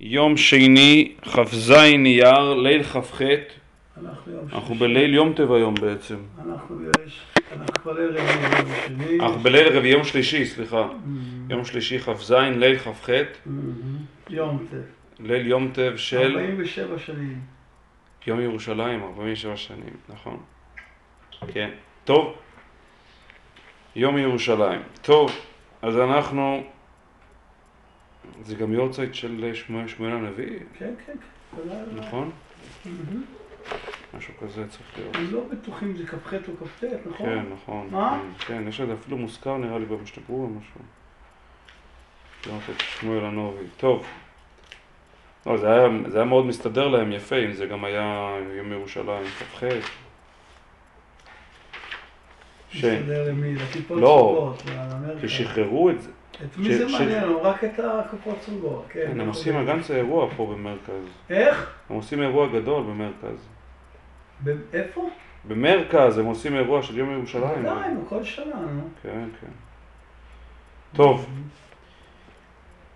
יום שני, כ"ז אייר, ליל כ"ח, אנחנו. בליל יום טב היום בעצם. אנחנו ערב יום שני. אנחנו בליל רביעי, יום שלישי, סליחה. יום שלישי כ"ז, ליל כ"ח, מהמם. יום טף. ליל יום טב של 47 שנים. יום ירושלים, 47 שנים, נכון. כן. טוב. יום ירושלים. טוב, אז אנחנו... זה גם יורצייט של שמואל שמואל הנביא, כן, כן, כן. רבה. נכון? מהמם. משהו כזה צריך להיות. הם לא בטוחים אם זה כ"ח או כ"ט, נכון? כן, נכון. מה? כן, יש לזה אפילו מוזכר נראה לי במשתברו או משהו. את שמואל הנובי. טוב. לא, זה היה, זה היה מאוד מסתדר להם יפה, אם זה גם היה יום ירושלים, כ"ח. ש... מסתדר למי? לכיפות לא. כששחררו את זה, את מי זה מעניין? רק את הכיפות סרוגות. כן, כן, הם אנחנו עושים. גם אירוע פה במרכז. איך? הם עושים אירוע גדול במרכז. איפה? במרכז הם עושים אירוע של יום ירושלים. נו, כל שנה, נו. כן, כן. טוב.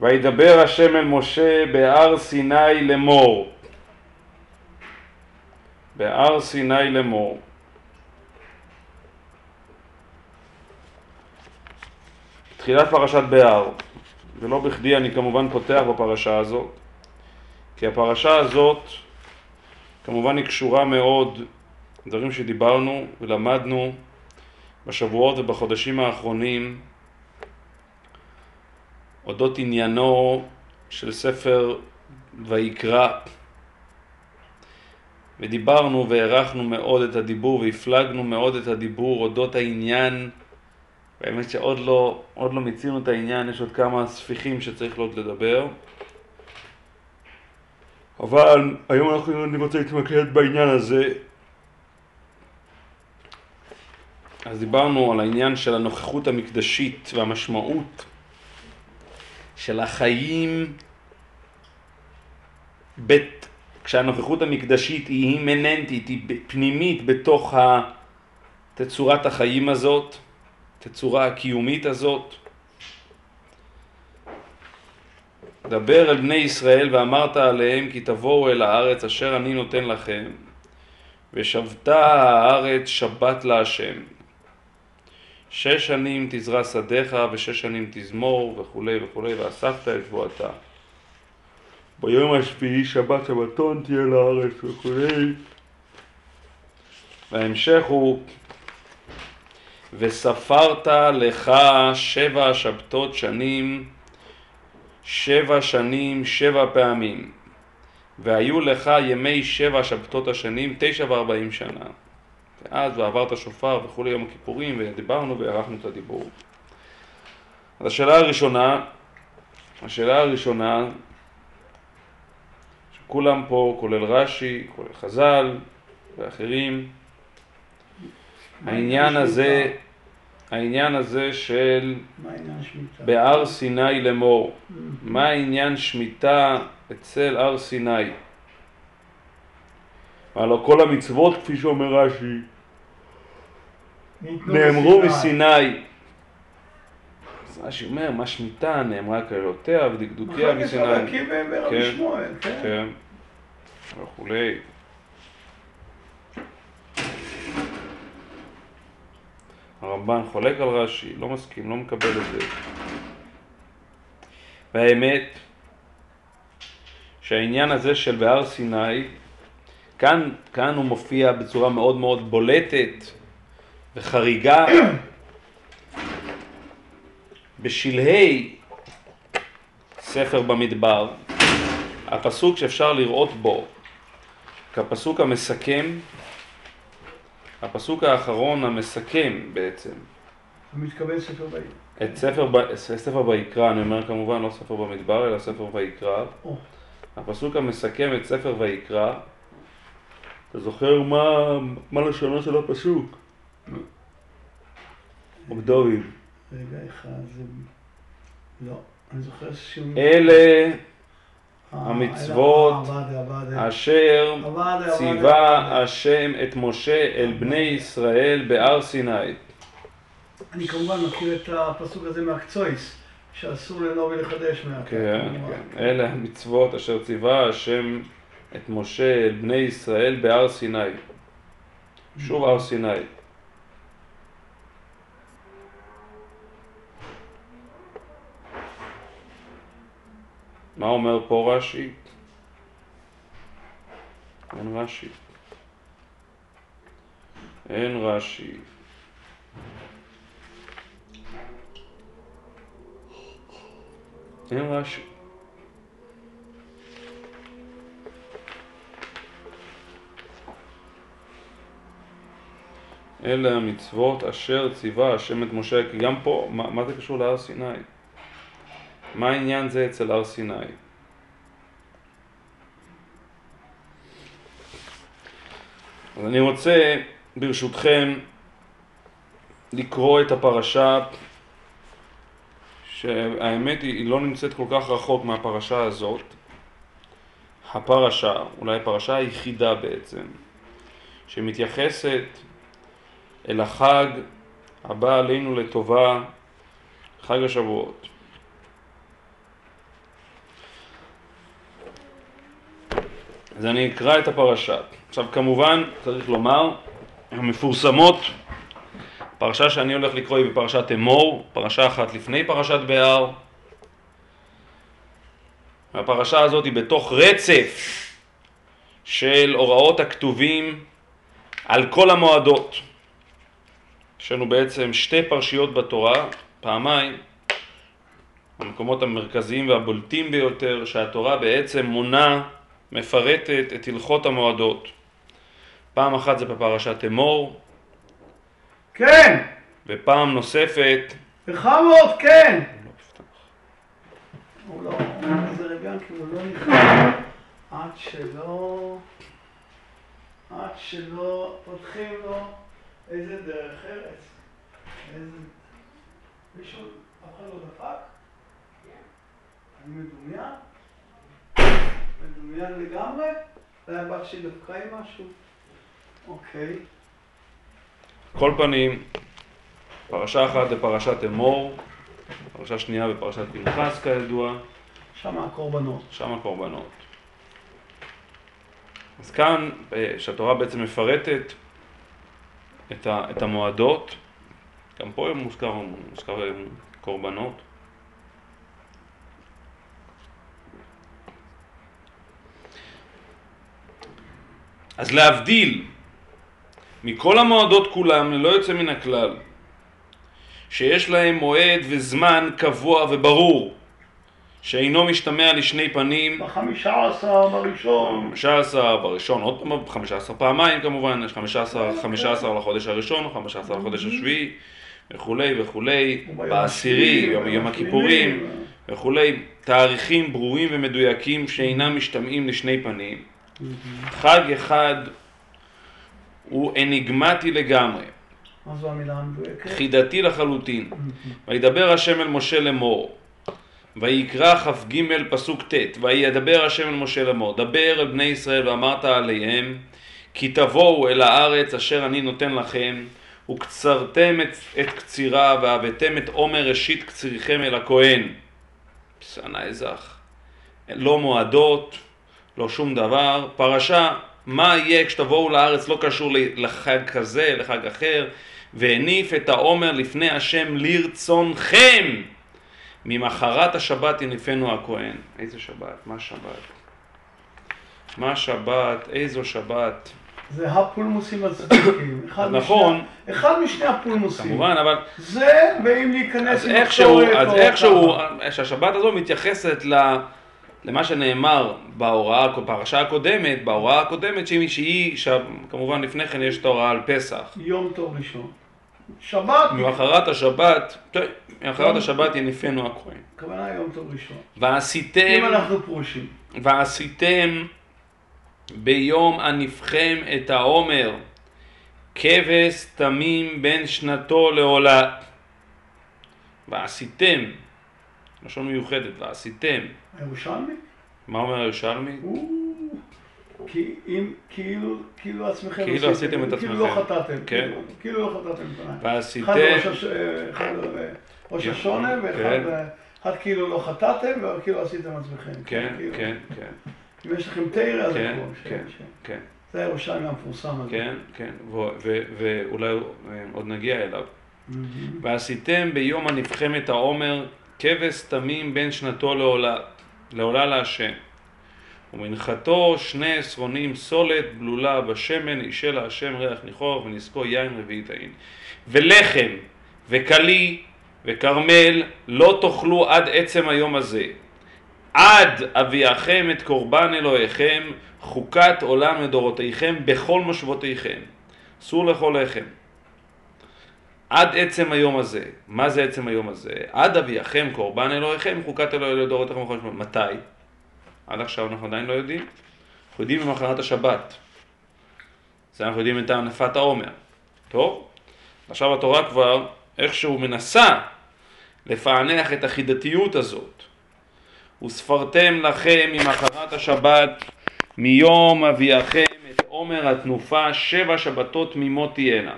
וידבר השם אל משה בהר סיני לאמור. בהר סיני לאמור. תחילת פרשת בהר, ולא בכדי אני כמובן פותח בפרשה הזאת, כי הפרשה הזאת כמובן היא קשורה מאוד דברים שדיברנו ולמדנו בשבועות ובחודשים האחרונים אודות עניינו של ספר ויקרא. ודיברנו והערכנו מאוד את הדיבור והפלגנו מאוד את הדיבור אודות העניין באמת שעוד לא, עוד לא מיצינו את העניין, יש עוד כמה ספיחים שצריך עוד לדבר. אבל היום אנחנו, אני רוצה להתמקד בעניין הזה. אז דיברנו על העניין של הנוכחות המקדשית והמשמעות של החיים בית, כשהנוכחות המקדשית היא אימננטית, היא פנימית בתוך תצורת החיים הזאת, תצורה הקיומית הזאת. דבר אל בני ישראל ואמרת עליהם כי תבואו אל הארץ אשר אני נותן לכם ושבתה הארץ שבת להשם. שש שנים תזרע שדיך ושש שנים תזמור וכולי וכולי ואספת את שבועתה. ביום השביעי שבת שבתון תהיה לארץ וכולי. וההמשך הוא וספרת לך שבע שבתות שנים שבע שנים שבע פעמים והיו לך ימי שבע שבתות השנים תשע וארבעים שנה ואז ועברת שופר וכולי יום הכיפורים ודיברנו והערכנו את הדיבור. אז השאלה הראשונה, השאלה הראשונה, שכולם פה, כולל רש"י, כולל חז"ל ואחרים, העניין הזה, העניין הזה של? בהר סיני לאמור, מה העניין שמיטה אצל הר סיני? הלא כל המצוות, כפי שאומר רש"י, נאמרו. מסיני. אז רש"י אומר, מה שמיטה נאמרה כללותיה ודקדוקיה מחלקת מסיני. רבקים ברבי כן, שמואל, כן? כן, וכולי. הרמב"ן חולק על רש"י, לא מסכים, לא מקבל את זה. והאמת שהעניין הזה של בהר סיני, כאן, כאן הוא מופיע בצורה מאוד מאוד בולטת וחריגה בשלהי ספר במדבר, הפסוק שאפשר לראות בו כפסוק המסכם, הפסוק האחרון המסכם בעצם. מתכוון ספר בעיר. את ספר, ב- ספר ויקרא, אני אומר כמובן לא ספר במדבר אלא ספר ויקרא, הפסוק המסכם את ספר ויקרא, אתה זוכר מה, מה לשונו של הפסוק? רב דוד, רגע אחד, זה... לא, אני זוכר שהוא... אלה המצוות. אשר ציווה. השם את משה אל בני ישראל בהר סיני. אני כמובן מכיר את הפסוק הזה מהקצויס, שאסור לנובי לחדש מעתה. כן. כן. אלה המצוות אשר ציווה השם את משה אל בני ישראל בהר סיני. שוב הר סיני. מה אומר פה רש"י? אין רש"י. אין רש"י. אין רש"י. אלה המצוות אשר ציווה השם את משה, כי גם פה, מה, מה זה קשור להר סיני? מה העניין זה אצל הר סיני? אז אני רוצה, ברשותכם, לקרוא את הפרשה, שהאמת היא, היא לא נמצאת כל כך רחוק מהפרשה הזאת. הפרשה, אולי הפרשה היחידה בעצם, שמתייחסת אל החג הבא עלינו לטובה, חג השבועות. אז אני אקרא את הפרשה. עכשיו כמובן, צריך לומר, המפורסמות, הפרשה שאני הולך לקרוא היא בפרשת אמור, פרשה אחת לפני פרשת בהר. הפרשה הזאת היא בתוך רצף של הוראות הכתובים על כל המועדות. יש לנו בעצם שתי פרשיות בתורה, פעמיים, המקומות המרכזיים והבולטים ביותר, שהתורה בעצם מונה, מפרטת את הלכות המועדות. פעם אחת זה בפרשת אמור, כן, ופעם נוספת, בכבוד, כן. לא אפתח. הוא לא, זה רגע כי הוא לא נכנס עד שלא, עד שלא פותחים לו איזה דרך ארץ. איזה... מישהו, אף אחד לא דפק? אני מדומיין? מדומיין לגמרי? אולי הבת שלי דפקה עם משהו? אוקיי. כל פנים, פרשה אחת זה פרשת אמור, פרשה שנייה בפרשת פנחס כידוע, שם הקורבנות. שם הקורבנות. אז כאן, אה, שהתורה בעצם מפרטת את המועדות, גם פה מוזכר, מוזכר אה, קורבנות. אז להבדיל מכל המועדות כולם, ללא יוצא מן הכלל, שיש להם מועד וזמן קבוע וברור, שאינו משתמע לשני פנים, בחמישה עשר בראשון. 15 בראשון, עוד פעם 15 פעמיים כמובן, יש 15, 15 לחודש הראשון, 15 לחודש השביעי וכולי וכולי, בעשירי, יום, יום הכיפורים. וכולי, תאריכים ברורים ומדויקים שאינם משתמעים לשני פנים. חג אחד הוא אניגמטי לגמרי, מה זו המילה המדויקת? חידתי לחלוטין. וידבר השם אל משה לאמור, ויקרא כ"ג פסוק ט', וידבר השם אל משה לאמור, דבר אל בני ישראל ואמרת עליהם, כי תבואו אל הארץ אשר אני נותן לכם, וקצרתם את, את קצירה, והבאתם את עומר ראשית קצירכם אל הכהן. שנא אזך. לא מועדות, לא שום דבר. פרשה, מה יהיה כשתבואו לארץ לא קשור לחג כזה, לחג אחר, והניף את העומר לפני השם לרצונכם. ממחרת השבת יניפנו הכהן. איזה שבת? מה שבת? מה שבת? איזו שבת? זה הפולמוסים הצדיקים. משני- נכון. אחד משני הפולמוסים. כמובן, אבל זה, ואם להיכנס אז איכשהו, אז איכשהו. שהשבת הזו מתייחסת ל... למה שנאמר בהוראה, בפרשה הקודמת, בהוראה הקודמת, שהיא, שהיא שכמובן לפני כן יש את ההוראה על פסח. יום טוב ראשון. שבת, ממחרת השבת, ממחרת השבת יניפנו הכהן. הכוונה יום טוב ראשון. ועשיתם, אם אנחנו פרושים. ועשיתם ביום עניפכם את העומר, כבש תמים בין שנתו לעולה. ועשיתם, לשון מיוחדת, ועשיתם. הירושלמי? מה אומר הירושלמי? כי אם, כאילו, כאילו עצמכם כאילו עשיתם את כאילו לא עצמכם. חטאתם. כן. כאילו- כאילו לא חטאתם לפניי. ועשיתם, אחד בראש הש- אחד בראש השונה ואחד כן. כאילו לא חטאתם, וכאילו עשיתם עצמכם. כן, כאילו, כן, כן, אם יש לכם תרא, אז כן, כן, כן, זה הירושלמי המפורסם הזה. כן, כן, ואולי אה, עוד נגיע אליו. ועשיתם ביום הנבחמת העומר כבש תמים בין שנתו לעולה, לעולה להשם. ומנחתו שני עשרונים סולת בלולה בשמן, אישה להשם ריח ניחוח ונזקו יין רביעית העין. ולחם וכלי וכרמל לא תאכלו עד עצם היום הזה. עד אביאכם את קורבן אלוהיכם, חוקת עולם לדורותיכם בכל מושבותיכם. אסור לאכול לחם. עד עצם היום הזה. מה זה עצם היום הזה? עד אביאכם קורבן אלוהיכם, חוקת אלוהי לדורותיכם בכל מושבותיכם. מתי? עד עכשיו אנחנו עדיין לא יודעים. אנחנו יודעים במחרת השבת. זה אנחנו יודעים את הנפת העומר. טוב? עכשיו התורה כבר איכשהו מנסה לפענח את החידתיות הזאת. וספרתם לכם ממחרת השבת מיום אביאכם את עומר התנופה שבע שבתות תמימות תהיינה.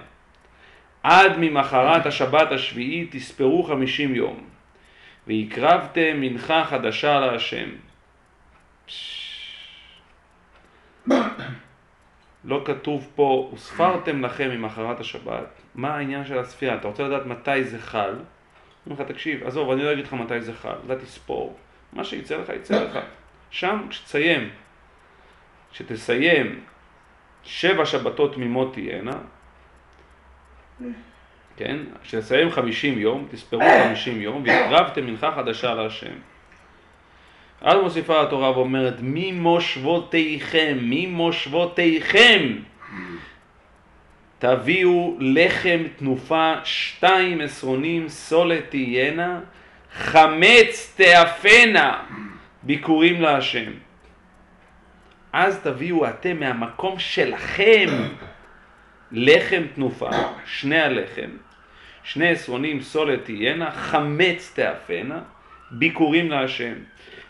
עד ממחרת השבת השביעית תספרו חמישים יום. והקרבתם מנחה חדשה להשם. לא כתוב פה, וספרתם לכם ממחרת השבת. מה העניין של הספירה? אתה רוצה לדעת מתי זה חל? אומרים לך, תקשיב, עזוב, אני לא אגיד לך מתי זה חל, אתה תספור. מה שיצא לך, יצא לך. שם, כשתסיים, כשתסיים שבע שבתות תמימות תהיינה, כן? כשתסיים חמישים יום, תספרו חמישים יום, והקרבתם מנחה חדשה להשם. אז מוסיפה התורה ואומרת, ממושבותיכם, ממושבותיכם, תביאו לחם תנופה, שתיים עשרונים סולת תהיינה, חמץ תאפנה, ביקורים להשם. אז תביאו אתם מהמקום שלכם לחם תנופה, שני הלחם, שני עשרונים סולת תהיינה, חמץ תאפנה, ביקורים להשם.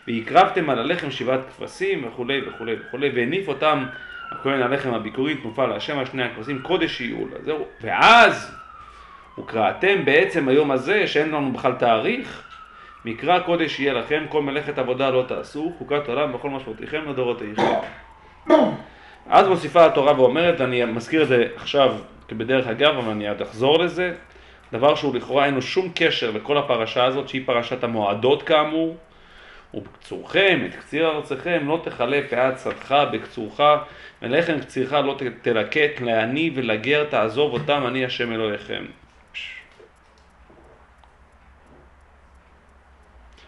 והקרבתם על הלחם שבעת כבשים וכולי וכולי וכולי, והניף אותם הכהן הלחם הביקורים תנופה להשם על שני הכבשים, קודש יהיו לה. זהו. ואז וקראתם בעצם היום הזה, שאין לנו בכלל תאריך, מקרא קודש יהיה לכם, כל מלאכת עבודה לא תעשו, חוקת עולם בכל משמעותיכם לדורותיכם. אז מוסיפה התורה ואומרת, ואני מזכיר את זה עכשיו כבדרך אגב, אבל אני עד אחזור לזה, דבר שהוא לכאורה אין לו שום קשר לכל הפרשה הזאת, שהיא פרשת המועדות כאמור, ובקצורכם, את קציר ארצכם, לא תכלה פאת שדך בקצורך, ולחם קצירך לא תלקט, לעני ולגר תעזוב אותם, אני השם אלוהיכם.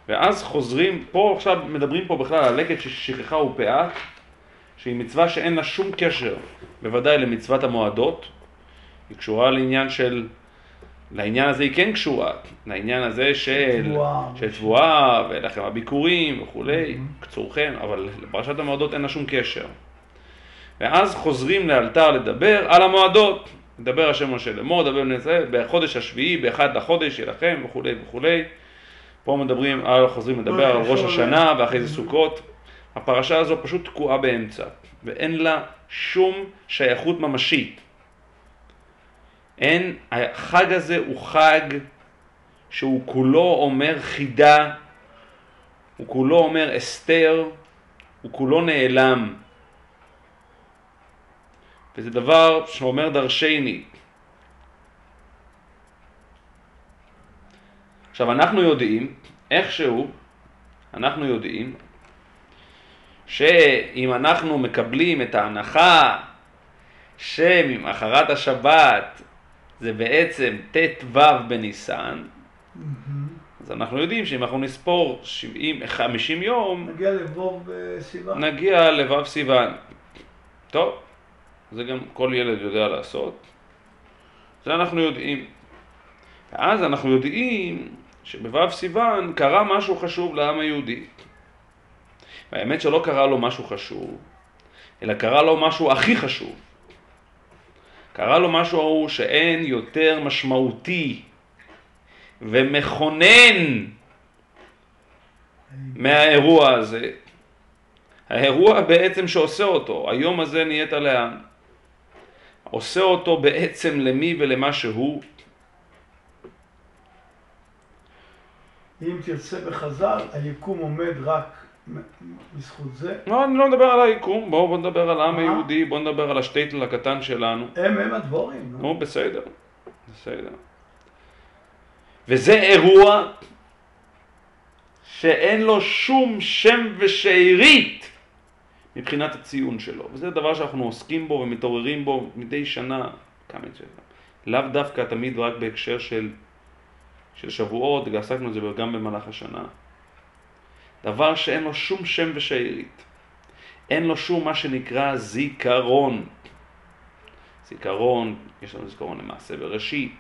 ואז חוזרים, פה עכשיו מדברים פה בכלל על לקט ששכחה ופאה, שהיא מצווה שאין לה שום קשר, בוודאי למצוות המועדות, היא קשורה לעניין של, לעניין הזה היא כן קשורה, לעניין הזה של, תבואה. של תבואה ולחם הביקורים וכולי, Mhm. קצורכם, אבל לפרשת המועדות אין לה שום קשר. ואז חוזרים לאלתר לדבר על המועדות. מדבר השם משה לאמור, דבר בני ישראל, בחודש השביעי, באחד לחודש יילחם וכולי וכולי. פה מדברים על, חוזרים לדבר על ראש השנה ואחרי זה סוכות. הפרשה הזו פשוט תקועה באמצע, ואין לה שום שייכות ממשית. אין, החג הזה הוא חג שהוא כולו אומר חידה, הוא כולו אומר אסתר, הוא כולו נעלם. וזה דבר שאומר דרשני. עכשיו אנחנו יודעים, איכשהו, אנחנו יודעים, שאם אנחנו מקבלים את ההנחה שממחרת השבת זה בעצם ט"ו בניסן, מהמם. אז אנחנו יודעים שאם אנחנו נספור 70, 50 יום, נגיע לבוב בסיבה. נגיע לו' סיוון. טוב, זה גם כל ילד יודע לעשות. זה אנחנו יודעים. ואז אנחנו יודעים שבו' סיוון קרה משהו חשוב לעם היהודי. והאמת שלא קרה לו משהו חשוב, אלא קרה לו משהו הכי חשוב. קרה לו משהו שאין יותר משמעותי ומכונן מהאירוע הזה. האירוע בעצם שעושה אותו, היום הזה נהיית לעם. עושה אותו בעצם למי ולמה שהוא. אם תרצה בחז"ל, היקום עומד רק בזכות זה. לא, אני לא מדבר על היקום, בואו בוא נדבר על העם מה? היהודי, בואו נדבר על השטייטל הקטן שלנו. הם הם הדבורים, לא? נו, בסדר, בסדר. וזה אירוע שאין לו שום שם ושארית מבחינת הציון שלו. וזה דבר שאנחנו עוסקים בו ומתעוררים בו מדי שנה, כמה זה, לאו דווקא תמיד רק בהקשר של, של שבועות, עסקנו בזה גם במהלך השנה. דבר שאין לו שום שם ושארית. אין לו שום מה שנקרא זיכרון. זיכרון, יש לנו זיכרון למעשה בראשית,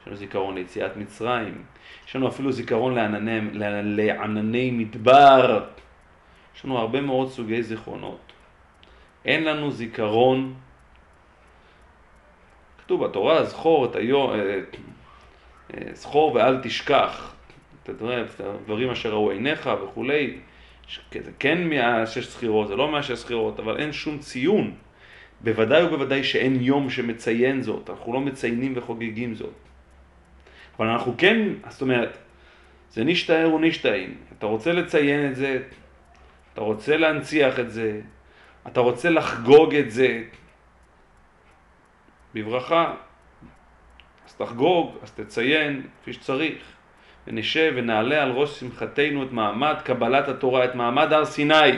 יש לנו זיכרון ליציאת מצרים, יש לנו אפילו זיכרון לענני, לענני מדבר, יש לנו הרבה מאוד סוגי זיכרונות. אין לנו זיכרון, כתוב בתורה, זכור את היום, אה, אה, זכור ואל תשכח, את הדברים אשר ראו עיניך וכולי, זה כן מהשש זכירות, זה לא מהשש זכירות, אבל אין שום ציון. בוודאי ובוודאי שאין יום שמציין זאת, אנחנו לא מציינים וחוגגים זאת. אבל אנחנו כן, זאת אומרת, זה נשתער ונשתעין. אתה רוצה לציין את זה, אתה רוצה להנציח את זה, אתה רוצה לחגוג את זה בברכה, אז תחגוג, אז תציין כפי שצריך. ונשב ונעלה על ראש שמחתנו את מעמד קבלת התורה, את מעמד הר סיני.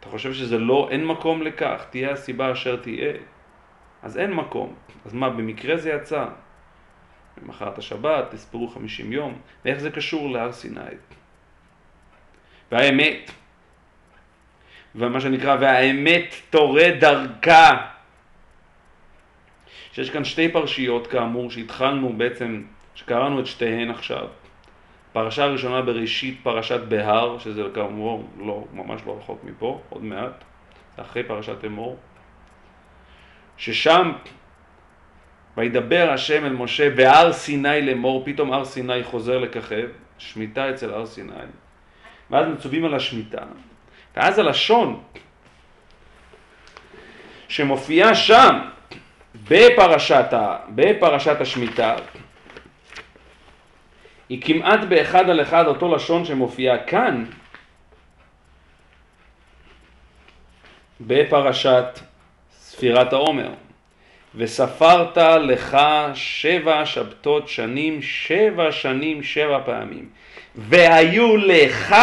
אתה חושב שזה לא, אין מקום לכך, תהיה הסיבה אשר תהיה. אז אין מקום. אז מה, במקרה זה יצא. במחרת השבת, תספרו 50 יום, ואיך זה קשור להר סיני. והאמת, ומה שנקרא, והאמת תורה דרכה. שיש כאן שתי פרשיות כאמור שהתחלנו בעצם, שקראנו את שתיהן עכשיו. פרשה ראשונה בראשית פרשת בהר, שזה כאמור לא, ממש לא רחוק מפה, עוד מעט, אחרי פרשת אמור, ששם וידבר השם אל משה בהר סיני לאמור, פתאום הר סיני חוזר לככב, שמיטה אצל הר סיני, ואז מצווים על השמיטה, ואז הלשון שמופיעה שם בפרשת, בפרשת השמיטה, היא כמעט באחד על אחד אותו לשון שמופיע כאן בפרשת ספירת העומר. וספרת לך שבע שבתות שנים, שבע שנים, שבע פעמים. והיו לך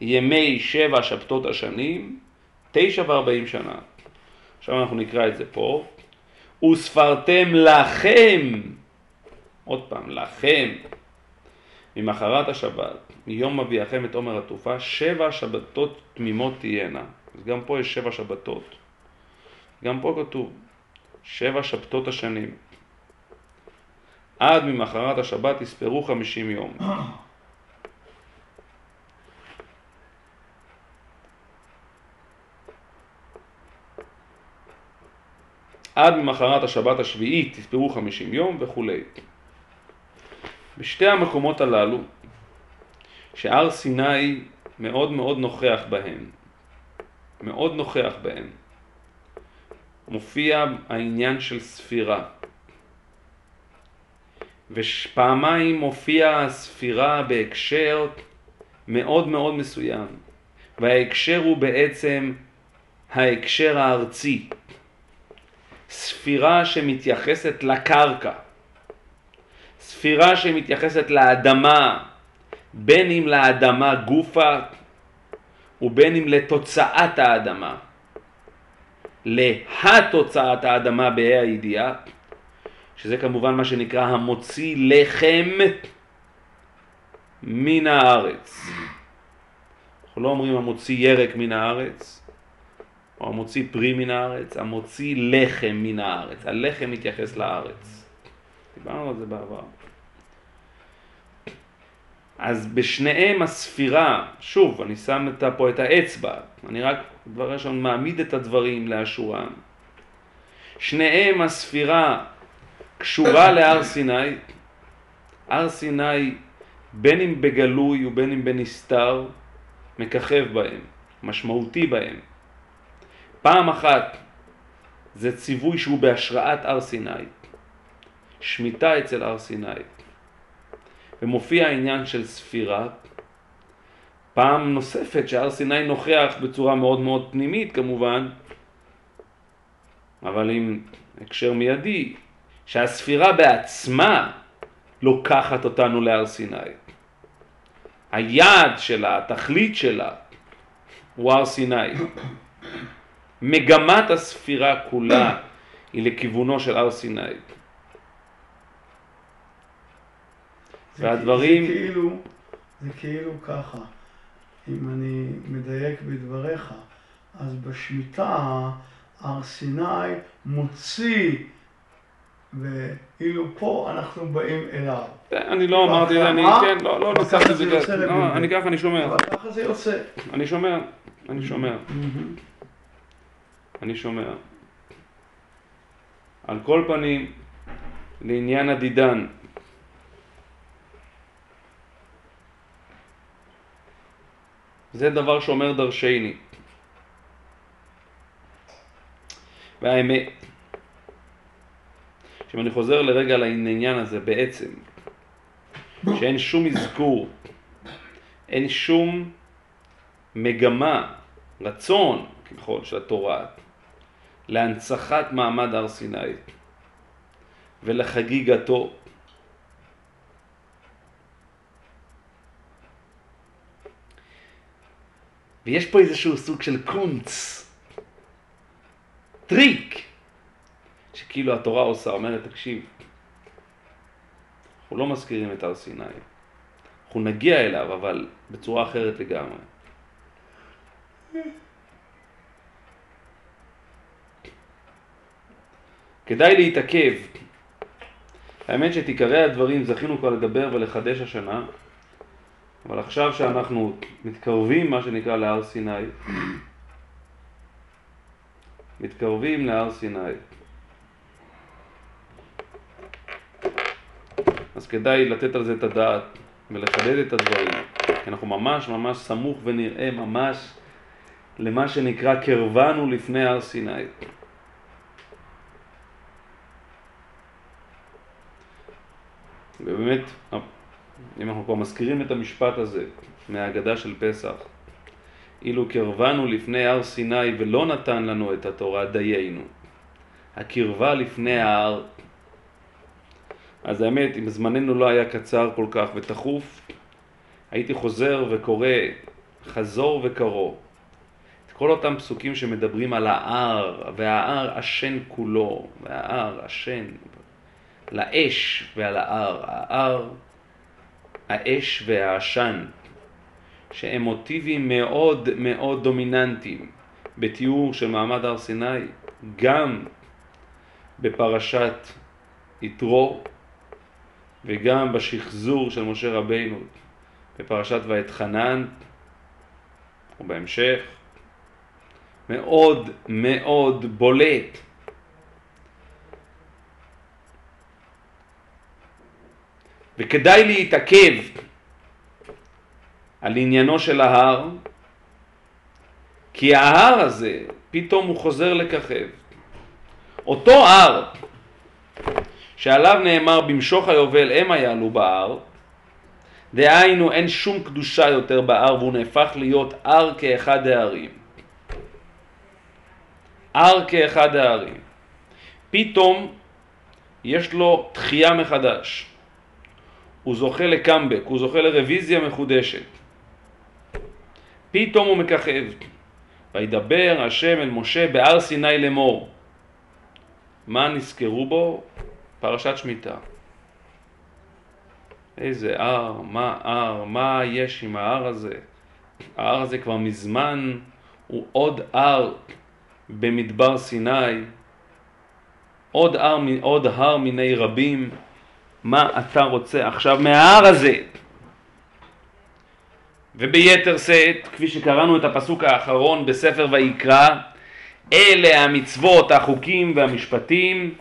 ימי שבע שבתות השנים, תשע וארבעים שנה. עכשיו אנחנו נקרא את זה פה. וספרתם לכם עוד פעם, לכם, ממחרת השבת, מיום מביאכם את עומר עטופה, שבע שבתות תמימות תהיינה. אז גם פה יש שבע שבתות. גם פה כתוב, שבע שבתות השנים. עד ממחרת השבת יספרו חמישים יום. עד ממחרת השבת השביעית תספרו חמישים יום וכולי. בשתי המקומות הללו, שהר סיני מאוד מאוד נוכח בהם, מאוד נוכח בהם, מופיע העניין של ספירה. ופעמיים מופיע הספירה בהקשר מאוד מאוד מסוים, וההקשר הוא בעצם ההקשר הארצי. ספירה שמתייחסת לקרקע. ספירה שמתייחסת לאדמה, בין אם לאדמה גופה ובין אם לתוצאת האדמה. להתוצאת האדמה בה"א הידיעה, שזה כמובן מה שנקרא המוציא לחם מן הארץ. אנחנו לא אומרים המוציא ירק מן הארץ, או המוציא פרי מן הארץ, המוציא לחם מן הארץ. הלחם מתייחס לארץ. דיברנו על זה בעבר. אז בשניהם הספירה, שוב, אני שם את, פה את האצבע, אני רק דבר ראשון מעמיד את הדברים לאשורם. שניהם הספירה קשורה להר סיני, הר סיני בין אם בגלוי ובין אם בנסתר, מככב בהם, משמעותי בהם. פעם אחת זה ציווי שהוא בהשראת הר סיני, שמיטה אצל הר סיני. ומופיע העניין של ספירה. פעם נוספת שהר סיני נוכח בצורה מאוד מאוד פנימית כמובן, אבל עם הקשר מיידי, שהספירה בעצמה לוקחת אותנו להר סיני. היעד שלה, התכלית שלה, הוא הר סיני. מגמת הספירה כולה היא לכיוונו של הר סיני. זה והדברים... זה כאילו, זה כאילו ככה, אם אני מדייק בדבריך, אז בשמיטה הר סיני מוציא, ואילו פה אנחנו באים אליו. אני לא אמרתי, אני? כן, לא, לא וככה נוסחתי את זה לא. אני ככה, אני שומע, אבל ככה זה יוצא. אני שומע, אני שומע, אני שומע. על כל פנים, לעניין הדידן, זה דבר שאומר דרשני. והאמת, שאם אני חוזר לרגע לעניין הזה בעצם, שאין שום אזכור, אין שום מגמה, רצון, כביכול, של התורה, להנצחת מעמד הר סיני ולחגיגתו. ויש פה איזשהו סוג של קונץ, טריק, שכאילו התורה עושה, אומרת, תקשיב, אנחנו לא מזכירים את הר סיני, אנחנו נגיע אליו, אבל בצורה אחרת לגמרי. כדאי להתעכב. האמת שאת עיקרי הדברים זכינו כבר לדבר ולחדש השנה, אבל עכשיו שאנחנו מתקרבים, מה שנקרא, להר סיני, מתקרבים להר סיני. אז כדאי לתת על זה את הדעת ולחדד את הדברים, כי אנחנו ממש ממש סמוך ונראה ממש למה שנקרא קרבנו לפני הר סיני. ובאמת, אם אנחנו כבר מזכירים את המשפט הזה מהאגדה של פסח, אילו קרבנו לפני הר סיני ולא נתן לנו את התורה, דיינו. הקרבה לפני ההר. אז האמת, אם זמננו לא היה קצר כל כך ותכוף, הייתי חוזר וקורא חזור וקרוא את כל אותם פסוקים שמדברים על ההר, וההר עשן כולו, וההר עשן לאש ועל ההר. ההר, האש והעשן, שהם מוטיבים מאוד מאוד דומיננטיים בתיאור של מעמד הר סיני, גם בפרשת יתרו וגם בשחזור של משה רבינו בפרשת ואתחנן ובהמשך, מאוד מאוד בולט. וכדאי להתעכב על עניינו של ההר, כי ההר הזה, פתאום הוא חוזר לככב. אותו הר שעליו נאמר במשוך היובל המה יעלו בהר, דהיינו אין שום קדושה יותר בהר והוא נהפך להיות הר כאחד הערים. הר כאחד הערים. פתאום יש לו תחייה מחדש. הוא זוכה לקאמבק, הוא זוכה לרוויזיה מחודשת. פתאום הוא מככב. וידבר השם אל משה בהר סיני לאמור. מה נזכרו בו? פרשת שמיטה. איזה הר, מה הר, מה יש עם ההר הזה? ההר הזה כבר מזמן הוא עוד הר במדבר סיני, עוד הר, עוד הר מיני רבים. מה אתה רוצה עכשיו מההר הזה? וביתר שאת, כפי שקראנו את הפסוק האחרון בספר ויקרא, אלה המצוות, החוקים והמשפטים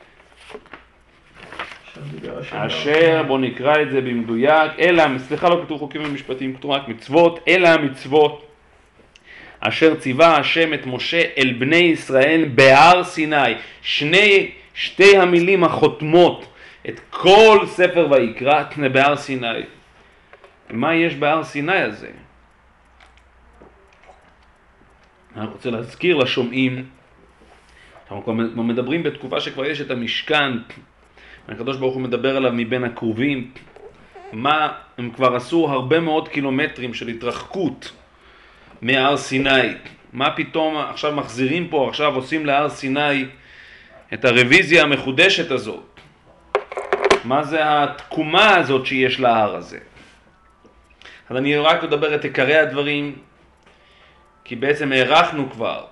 אשר, בוא נקרא את זה במדויק, אלא, סליחה לא כתוב חוקים ומשפטים, כתוב רק מצוות, אלא המצוות אשר ציווה השם את משה אל בני ישראל בהר סיני. שני, שתי המילים החותמות את כל ספר ויקרא בהר סיני. מה יש בהר סיני הזה? אני רוצה להזכיר לשומעים, אנחנו מדברים בתקופה שכבר יש את המשכן, הקדוש ברוך הוא מדבר עליו מבין הקרובים, מה הם כבר עשו הרבה מאוד קילומטרים של התרחקות מהר סיני, מה פתאום עכשיו מחזירים פה, עכשיו עושים להר סיני את הרוויזיה המחודשת הזאת, מה זה התקומה הזאת שיש להר הזה. אז אני רק אדבר את עיקרי הדברים, כי בעצם הארכנו כבר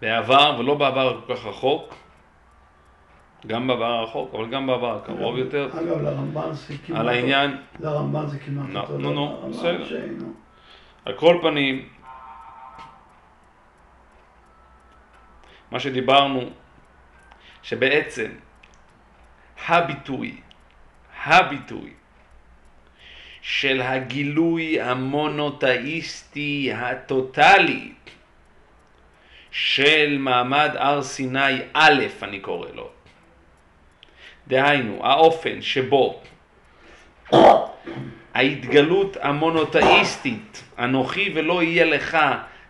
בעבר, ולא בעבר כל כך רחוק, גם בעבר הרחוק, אבל גם בעבר הקרוב יותר. אגב, לרמב"ן זה כמעט... על העניין... לרמב"ן זה כמעט נו, נו, דבר. בסדר. על כל פנים, מה שדיברנו, שבעצם הביטוי, הביטוי של הגילוי המונותאיסטי הטוטלי של מעמד הר סיני א', אני קורא לו. דהיינו, האופן שבו ההתגלות המונותאיסטית, אנוכי ולא יהיה לך,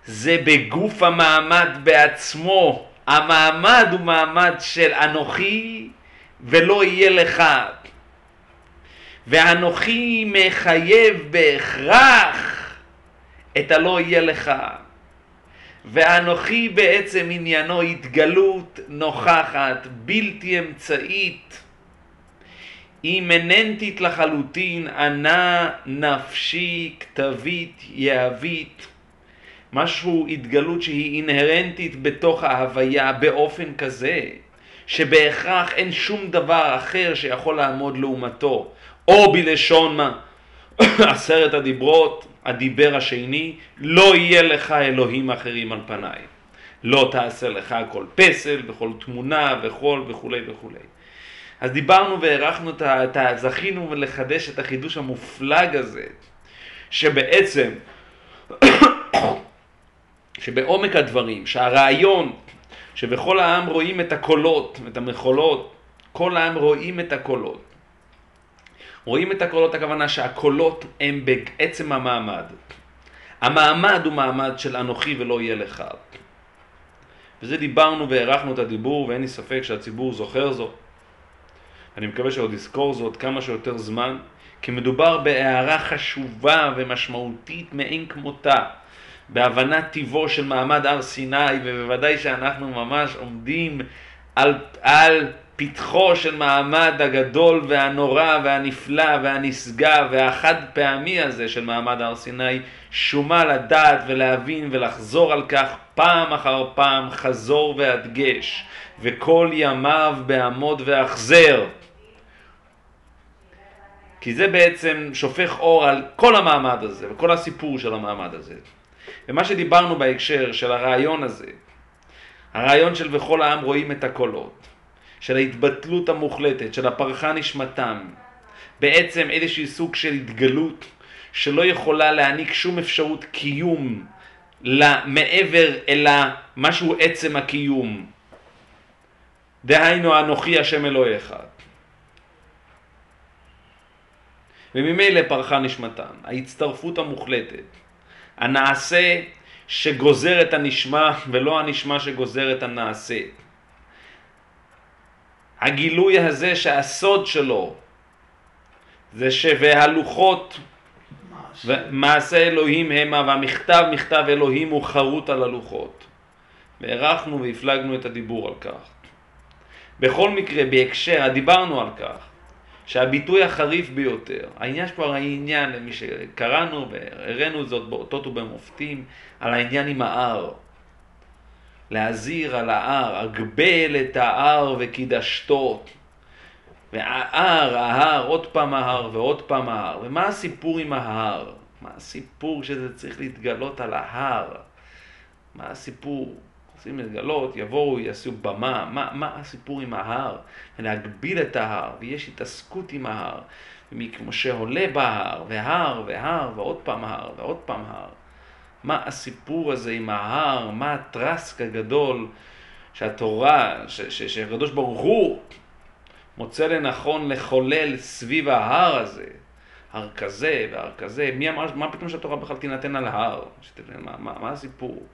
זה בגוף המעמד בעצמו. המעמד הוא מעמד של אנוכי ולא יהיה לך. ואנוכי מחייב בהכרח את הלא יהיה לך. ואנוכי בעצם עניינו התגלות נוכחת, בלתי אמצעית, אימננטית לחלוטין, ענה נפשי, כתבית, יהבית, משהו, התגלות שהיא אינהרנטית בתוך ההוויה באופן כזה, שבהכרח אין שום דבר אחר שיכול לעמוד לעומתו, או בלשון מה, עשרת הדיברות, הדיבר השני, לא יהיה לך אלוהים אחרים על פניי. לא תעשה לך כל פסל וכל תמונה וכל וכולי וכולי. אז דיברנו והערכנו את ה... זכינו לחדש את החידוש המופלג הזה, שבעצם, שבעומק הדברים, שהרעיון שבכל העם רואים את הקולות, את המחולות, כל העם רואים את הקולות. רואים את הקולות, הכוונה שהקולות הם בעצם המעמד. המעמד הוא מעמד של אנוכי ולא יהיה לך. וזה דיברנו והערכנו את הדיבור, ואין לי ספק שהציבור זוכר זאת. אני מקווה שעוד יזכור זאת כמה שיותר זמן, כי מדובר בהערה חשובה ומשמעותית מאין כמותה, בהבנת טיבו של מעמד הר סיני, ובוודאי שאנחנו ממש עומדים על, על פתחו של מעמד הגדול והנורא והנפלא והנשגב והחד פעמי הזה של מעמד הר סיני, שומה לדעת ולהבין ולחזור על כך פעם אחר פעם, חזור והדגש, וכל ימיו בעמוד והחזר. כי זה בעצם שופך אור על כל המעמד הזה וכל הסיפור של המעמד הזה. ומה שדיברנו בהקשר של הרעיון הזה, הרעיון של וכל העם רואים את הקולות, של ההתבטלות המוחלטת, של הפרחה נשמתם, בעצם איזשהו סוג של התגלות שלא יכולה להעניק שום אפשרות קיום מעבר אלא משהו עצם הקיום. דהיינו אנוכי השם אלוהיך. וממילא פרחה נשמתם, ההצטרפות המוחלטת, הנעשה שגוזר את הנשמע ולא הנשמע שגוזר את הנעשה. הגילוי הזה שהסוד שלו זה שהלוחות ומעשה אלוהים המה והמכתב מכתב אלוהים הוא חרוט על הלוחות. והערכנו והפלגנו את הדיבור על כך. בכל מקרה, בהקשר, דיברנו על כך, שהביטוי החריף ביותר, העניין שכבר העניין, למי שקראנו והראינו זאת באותות ובמופתים, על העניין עם ההר. להזהיר על ההר, הגבל את ההר וקידשתו. וההר, ההר, עוד פעם ההר ועוד פעם ההר. ומה הסיפור עם ההר? מה הסיפור שזה צריך להתגלות על ההר? מה הסיפור? רוצים להתגלות, יבואו, יעשו במה, מה, מה הסיפור עם ההר? ולהגביל את ההר, ויש התעסקות עם ההר, כמו שעולה בהר, והר, והר, ועוד פעם הר, ועוד פעם הר. מה הסיפור הזה עם ההר? מה הטרסק הגדול שהתורה, שהקדוש ברוך הוא מוצא לנכון לחולל סביב ההר הזה, הר כזה והר כזה, מי אמר, מה פתאום שהתורה בכלל תינתן על ההר? מה, מה, מה הסיפור?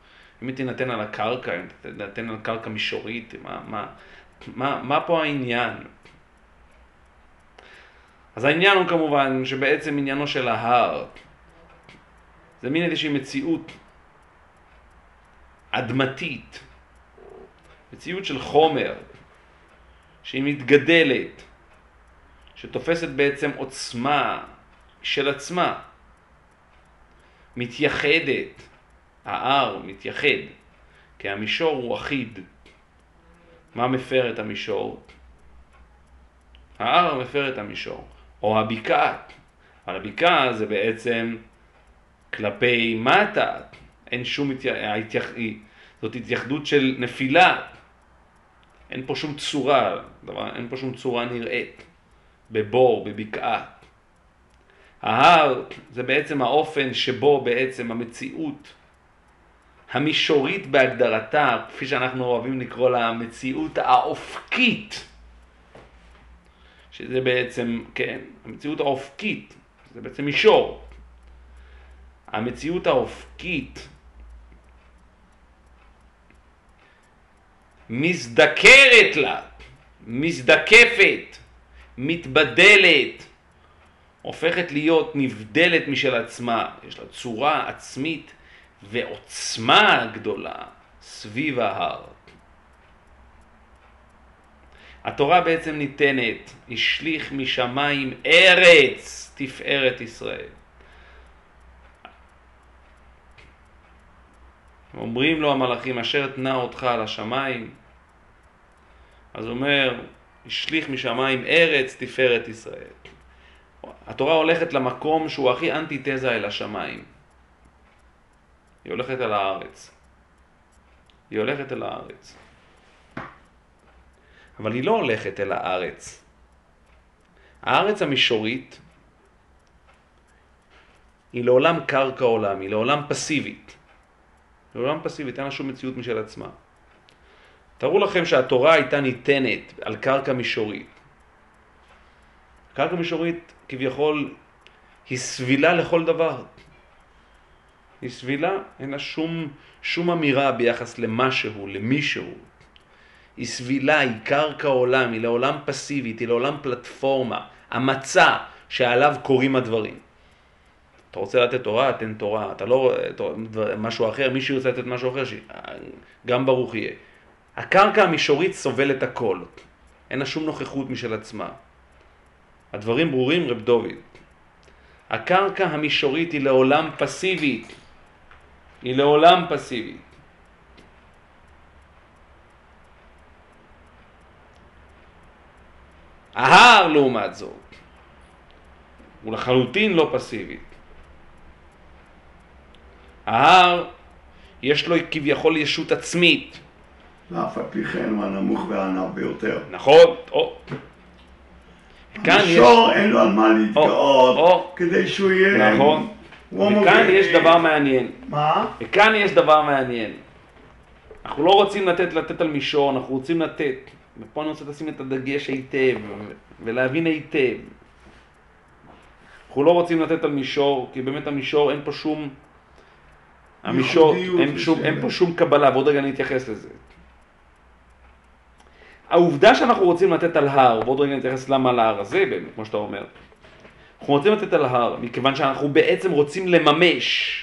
אם היא תינתן על הקרקע, אם תינתן על קרקע מישורית, מה, מה, מה, מה פה העניין? אז העניין הוא כמובן שבעצם עניינו של ההר זה מין איזושהי מציאות אדמתית, מציאות של חומר, שהיא מתגדלת, שתופסת בעצם עוצמה של עצמה, מתייחדת, ההר מתייחד, כי המישור הוא אחיד. מה מפר את המישור? ההר מפר את המישור, או הבקעה. אבל הבקעה זה בעצם כלפי מטה, אין שום התייח... זאת התייחדות של נפילה, אין פה שום צורה, דבר, אין פה שום צורה נראית, בבור, בבקעה. ההר זה בעצם האופן שבו בעצם המציאות המישורית בהגדרתה, כפי שאנחנו אוהבים לקרוא לה, המציאות האופקית, שזה בעצם, כן, המציאות האופקית, זה בעצם מישור. המציאות האופקית מזדקרת לה, מזדקפת, מתבדלת, הופכת להיות נבדלת משל עצמה, יש לה צורה עצמית ועוצמה גדולה סביב ההר. התורה בעצם ניתנת, השליך משמיים ארץ תפארת ישראל. אומרים לו המלאכים, אשר תנע אותך על השמיים. אז הוא אומר, השליך משמיים ארץ תפארת ישראל. התורה הולכת למקום שהוא הכי אנטיתזה אל השמיים. היא הולכת אל הארץ. היא הולכת אל הארץ. אבל היא לא הולכת אל הארץ. הארץ המישורית היא לעולם קרקע עולם, היא לעולם פסיבית. לעולם פסיבית, אין לה שום מציאות משל עצמה. תארו לכם שהתורה הייתה ניתנת על קרקע מישורית. קרקע מישורית כביכול היא סבילה לכל דבר. היא סבילה, אין לה שום, שום אמירה ביחס למשהו, למישהו. היא סבילה, היא קרקע עולם, היא לעולם פסיבית, היא לעולם פלטפורמה, המצע שעליו קורים הדברים. אתה רוצה לתת תורה, תן תורה, אתה לא, משהו אחר, מי שירצה לתת משהו אחר, גם ברוך יהיה. הקרקע המישורית סובלת הכל, אין לה שום נוכחות משל עצמה. הדברים ברורים, רב דוד. הקרקע המישורית היא לעולם פסיבית, היא לעולם פסיבית. ההר לעומת זאת, הוא לחלוטין לא פסיבית. ההר, יש לו כביכול ישות עצמית. ואף על פי כן הוא הנמוך והענב ביותר. נכון, או. המישור אין לו על מה להתגאות כדי שהוא יהיה... נכון. וכאן יש דבר מעניין. מה? וכאן יש דבר מעניין. אנחנו לא רוצים לתת לתת על מישור, אנחנו רוצים לתת. ופה אני רוצה לשים את הדגש היטב, ולהבין היטב. אנחנו לא רוצים לתת על מישור, כי באמת המישור אין פה שום המישור, אין, שום, אין פה שום קבלה, ועוד רגע אני אתייחס לזה. העובדה שאנחנו רוצים לתת על הר, ועוד רגע אני אתייחס למה על ההר הזה באמת, כמו שאתה אומר. אנחנו רוצים לתת על הר, מכיוון שאנחנו בעצם רוצים לממש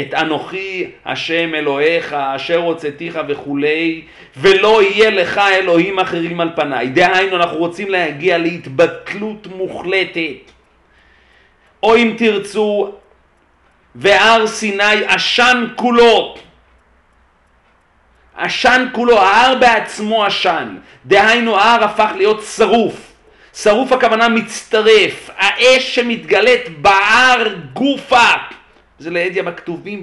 את אנוכי השם אלוהיך, אשר הוצאתיך וכולי, ולא יהיה לך אלוהים אחרים על פניי. דהיינו, אנחנו רוצים להגיע להתבטלות מוחלטת. או אם תרצו, והר סיני עשן כולו. עשן כולו, ההר בעצמו עשן. דהיינו ההר הפך להיות שרוף. שרוף הכוונה מצטרף. האש שמתגלית בהר גופה. זה לידיה בכתובים,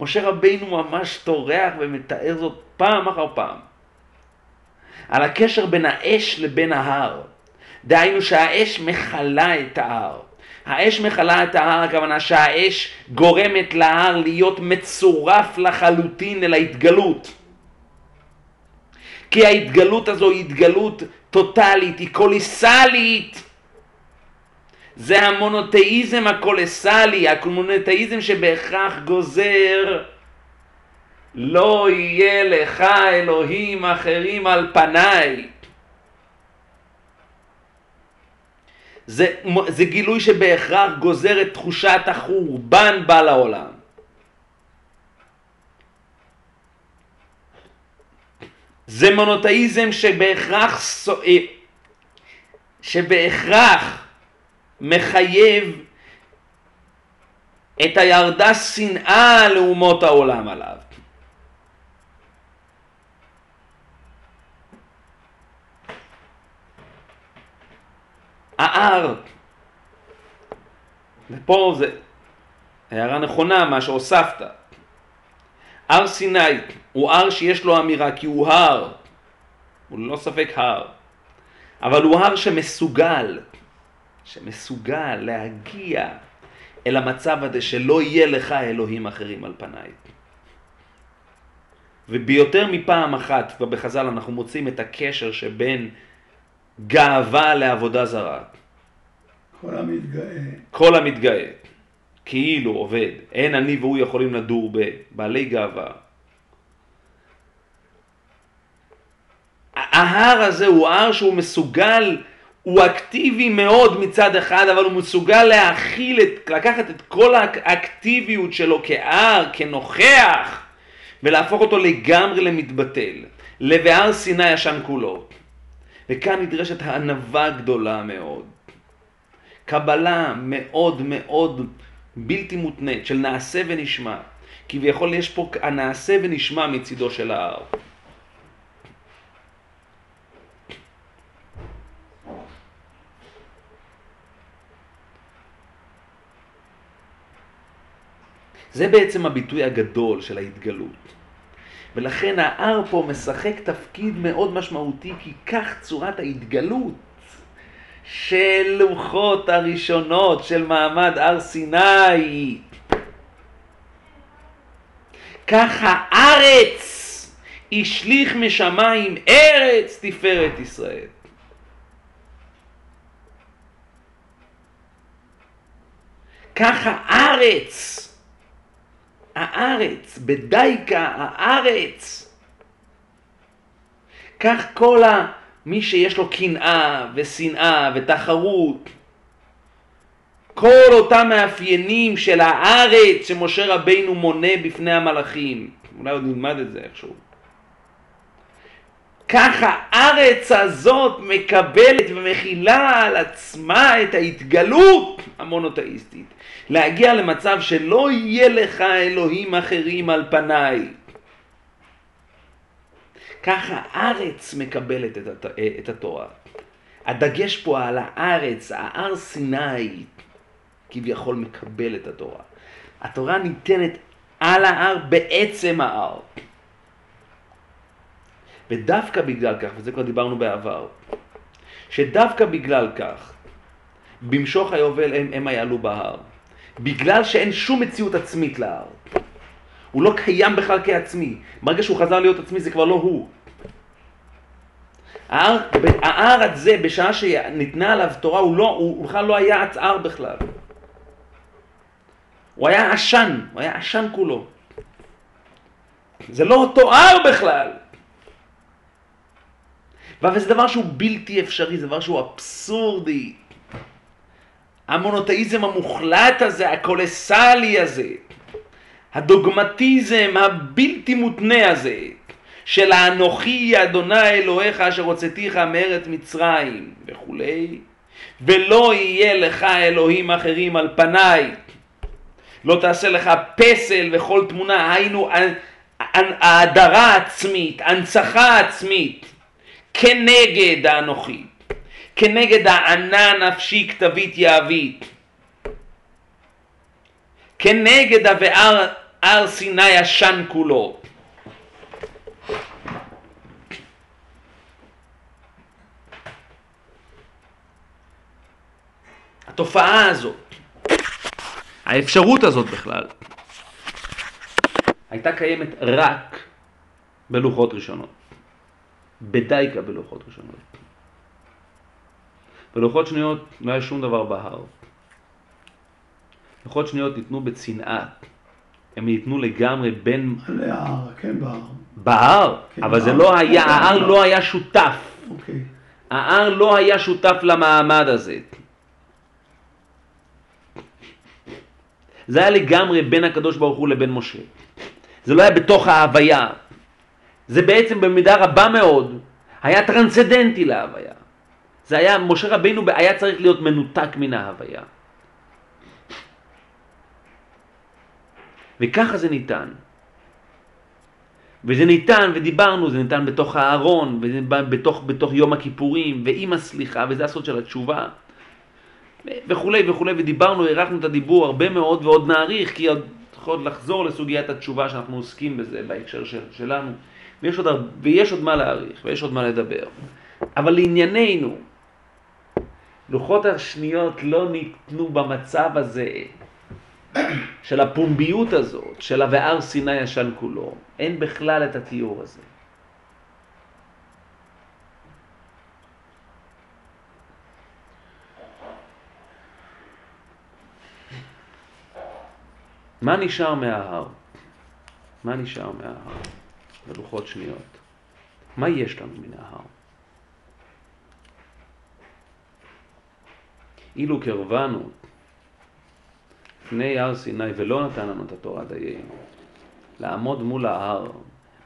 ומשה רבינו ממש טורח ומתאר זאת פעם אחר פעם. על הקשר בין האש לבין ההר. דהיינו שהאש מכלה את ההר. האש מכלה את ההר, הכוונה שהאש גורמת להר להיות מצורף לחלוטין אל ההתגלות. כי ההתגלות הזו היא התגלות טוטאלית, היא קוליסלית. זה המונותאיזם הקולסלי, המונותאיזם שבהכרח גוזר לא יהיה לך אלוהים אחרים על פניי. זה, זה גילוי שבהכרח גוזר את תחושת החורבן בה לעולם. זה מונותאיזם שבהכרח, אה, שבהכרח מחייב את הירדה שנאה לאומות העולם עליו. ההר, ופה זה הערה נכונה מה שהוספת, הר סיני הוא הר שיש לו אמירה כי הוא הר, הוא ללא ספק הר, אבל הוא הר שמסוגל, שמסוגל להגיע אל המצב הזה שלא יהיה לך אלוהים אחרים על פניי. וביותר מפעם אחת, ובחז"ל אנחנו מוצאים את הקשר שבין גאווה לעבודה זרה. כל המתגאה. כל המתגאה, כאילו עובד, אין אני והוא יכולים לדור בבעלי גאווה. ההר הזה הוא הר שהוא מסוגל, הוא אקטיבי מאוד מצד אחד, אבל הוא מסוגל להכיל, את, לקחת את כל האקטיביות שלו כהר, כנוכח, ולהפוך אותו לגמרי למתבטל. לבהר סיני ישן כולו. וכאן נדרשת הענווה גדולה מאוד. קבלה מאוד מאוד בלתי מותנית של נעשה ונשמע. כביכול יש פה הנעשה ונשמע מצידו של ההר. זה בעצם הביטוי הגדול של ההתגלות. ולכן ההר פה משחק תפקיד מאוד משמעותי, כי כך צורת ההתגלות של לוחות הראשונות של מעמד הר סיני. כך הארץ השליך משמיים ארץ תפארת ישראל. כך הארץ הארץ, בדייקה הארץ. כך כל ה... מי שיש לו קנאה ושנאה ותחרות, כל אותם מאפיינים של הארץ שמשה רבינו מונה בפני המלאכים. אולי עוד נלמד את זה איכשהו. ככה הארץ הזאת מקבלת ומכילה על עצמה את ההתגלות המונותאיסטית. להגיע למצב שלא יהיה לך אלוהים אחרים על פניי. ככה הארץ מקבלת את התורה. הדגש פה על הארץ, ההר סיני, כביכול מקבל את התורה. התורה ניתנת על ההר בעצם ההר. ודווקא בגלל כך, וזה כבר דיברנו בעבר, שדווקא בגלל כך, במשוך היובל הם, הם יעלו בהר. בגלל שאין שום מציאות עצמית להר. הוא לא קיים בכלל כעצמי. ברגע שהוא חזר להיות עצמי זה כבר לא הוא. ההר, ההר הזה, בשעה שניתנה עליו תורה, הוא, לא, הוא בכלל לא היה הר בכלל. הוא היה עשן, הוא היה עשן כולו. זה לא אותו הר בכלל. אבל זה דבר שהוא בלתי אפשרי, זה דבר שהוא אבסורדי. המונותאיזם המוחלט הזה, הקולסלי הזה, הדוגמטיזם הבלתי מותנה הזה, של האנוכי אדוני אלוהיך אשר הוצאתיך מארץ מצרים וכולי, ולא יהיה לך אלוהים אחרים על פניי. לא תעשה לך פסל וכל תמונה, היינו האדרה עצמית, הנצחה עצמית, כנגד האנוכי. כנגד הענה נפשי כתבית יהבית. כנגד הבאר הר סיני ישן כולו. התופעה הזאת, האפשרות הזאת בכלל, הייתה קיימת רק בלוחות ראשונות. בדייקה בלוחות ראשונות. ולוחות שניות לא היה שום דבר בהר. לוחות שניות ניתנו בצנעה. הם ניתנו לגמרי בין... על ההר, כן, בהר. בהר, כן, אבל זה בהר. לא היה, כן, ההר בהר. לא היה שותף. אוקיי. ההר לא היה שותף למעמד הזה. זה היה לגמרי בין הקדוש ברוך הוא לבין משה. זה לא היה בתוך ההוויה. זה בעצם במידה רבה מאוד היה טרנסצדנטי להוויה. זה היה, משה רבינו היה צריך להיות מנותק מן ההוויה. וככה זה ניתן. וזה ניתן, ודיברנו, זה ניתן בתוך הארון, בא בתוך, יום הכיפורים, ועם הסליחה, וזה הסוד של התשובה, וכולי וכולי, ודיברנו, הארכנו את הדיבור הרבה מאוד ועוד נאריך, כי עוד יכול לחזור לסוגיית התשובה שאנחנו עוסקים בזה בהקשר של, שלנו, ויש עוד, הר- ויש עוד מה להאריך, ויש עוד מה לדבר. אבל לענייננו, לוחות השניות לא ניתנו במצב הזה של הפומביות הזאת, של ה"ואר סיני ישן כולו". אין בכלל את התיאור הזה. מה נשאר מההר? מה נשאר מההר? בלוחות שניות. מה יש לנו מן ההר? אילו קרבנו לפני הר סיני ולא נתן לנו את התורה דיינו, לעמוד מול ההר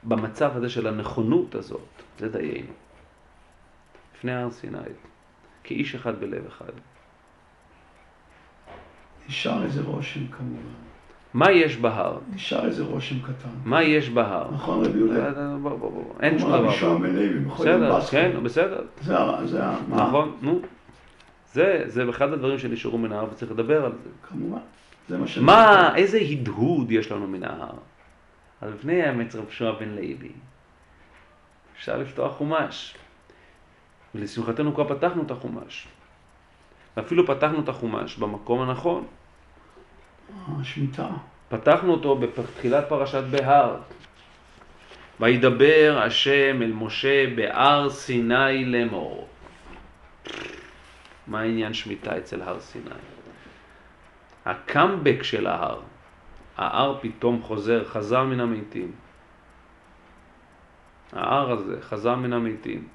במצב הזה של הנכונות הזאת, זה דיינו. לפני הר סיני, כאיש אחד בלב אחד. נשאר איזה רושם כמובן. מה יש בהר? נשאר איזה רושם קטן. מה יש בהר? נכון, רבי יהודה? בוא, בוא, בוא. אין שום אמר דבר בכל יום בסדר, בסקו. כן, בסדר. זה ה... נכון, נו. זה, זה אחד הדברים שנשארו מן ההר וצריך לדבר על זה. כמובן. מה איזה הדהוד יש לנו מן ההר? אז לפני האמץ רב שועה בן לוי, אפשר לפתוח חומש. ולשמחתנו כבר פתחנו את החומש. ואפילו פתחנו את החומש במקום הנכון. השמיטה. פתחנו אותו בתחילת פרשת בהר. וידבר השם אל משה בהר סיני לאמור. מה העניין שמיטה אצל הר סיני? הקאמבק של ההר, ההר פתאום חוזר, חזר מן המתים. ההר הזה חזר מן המתים.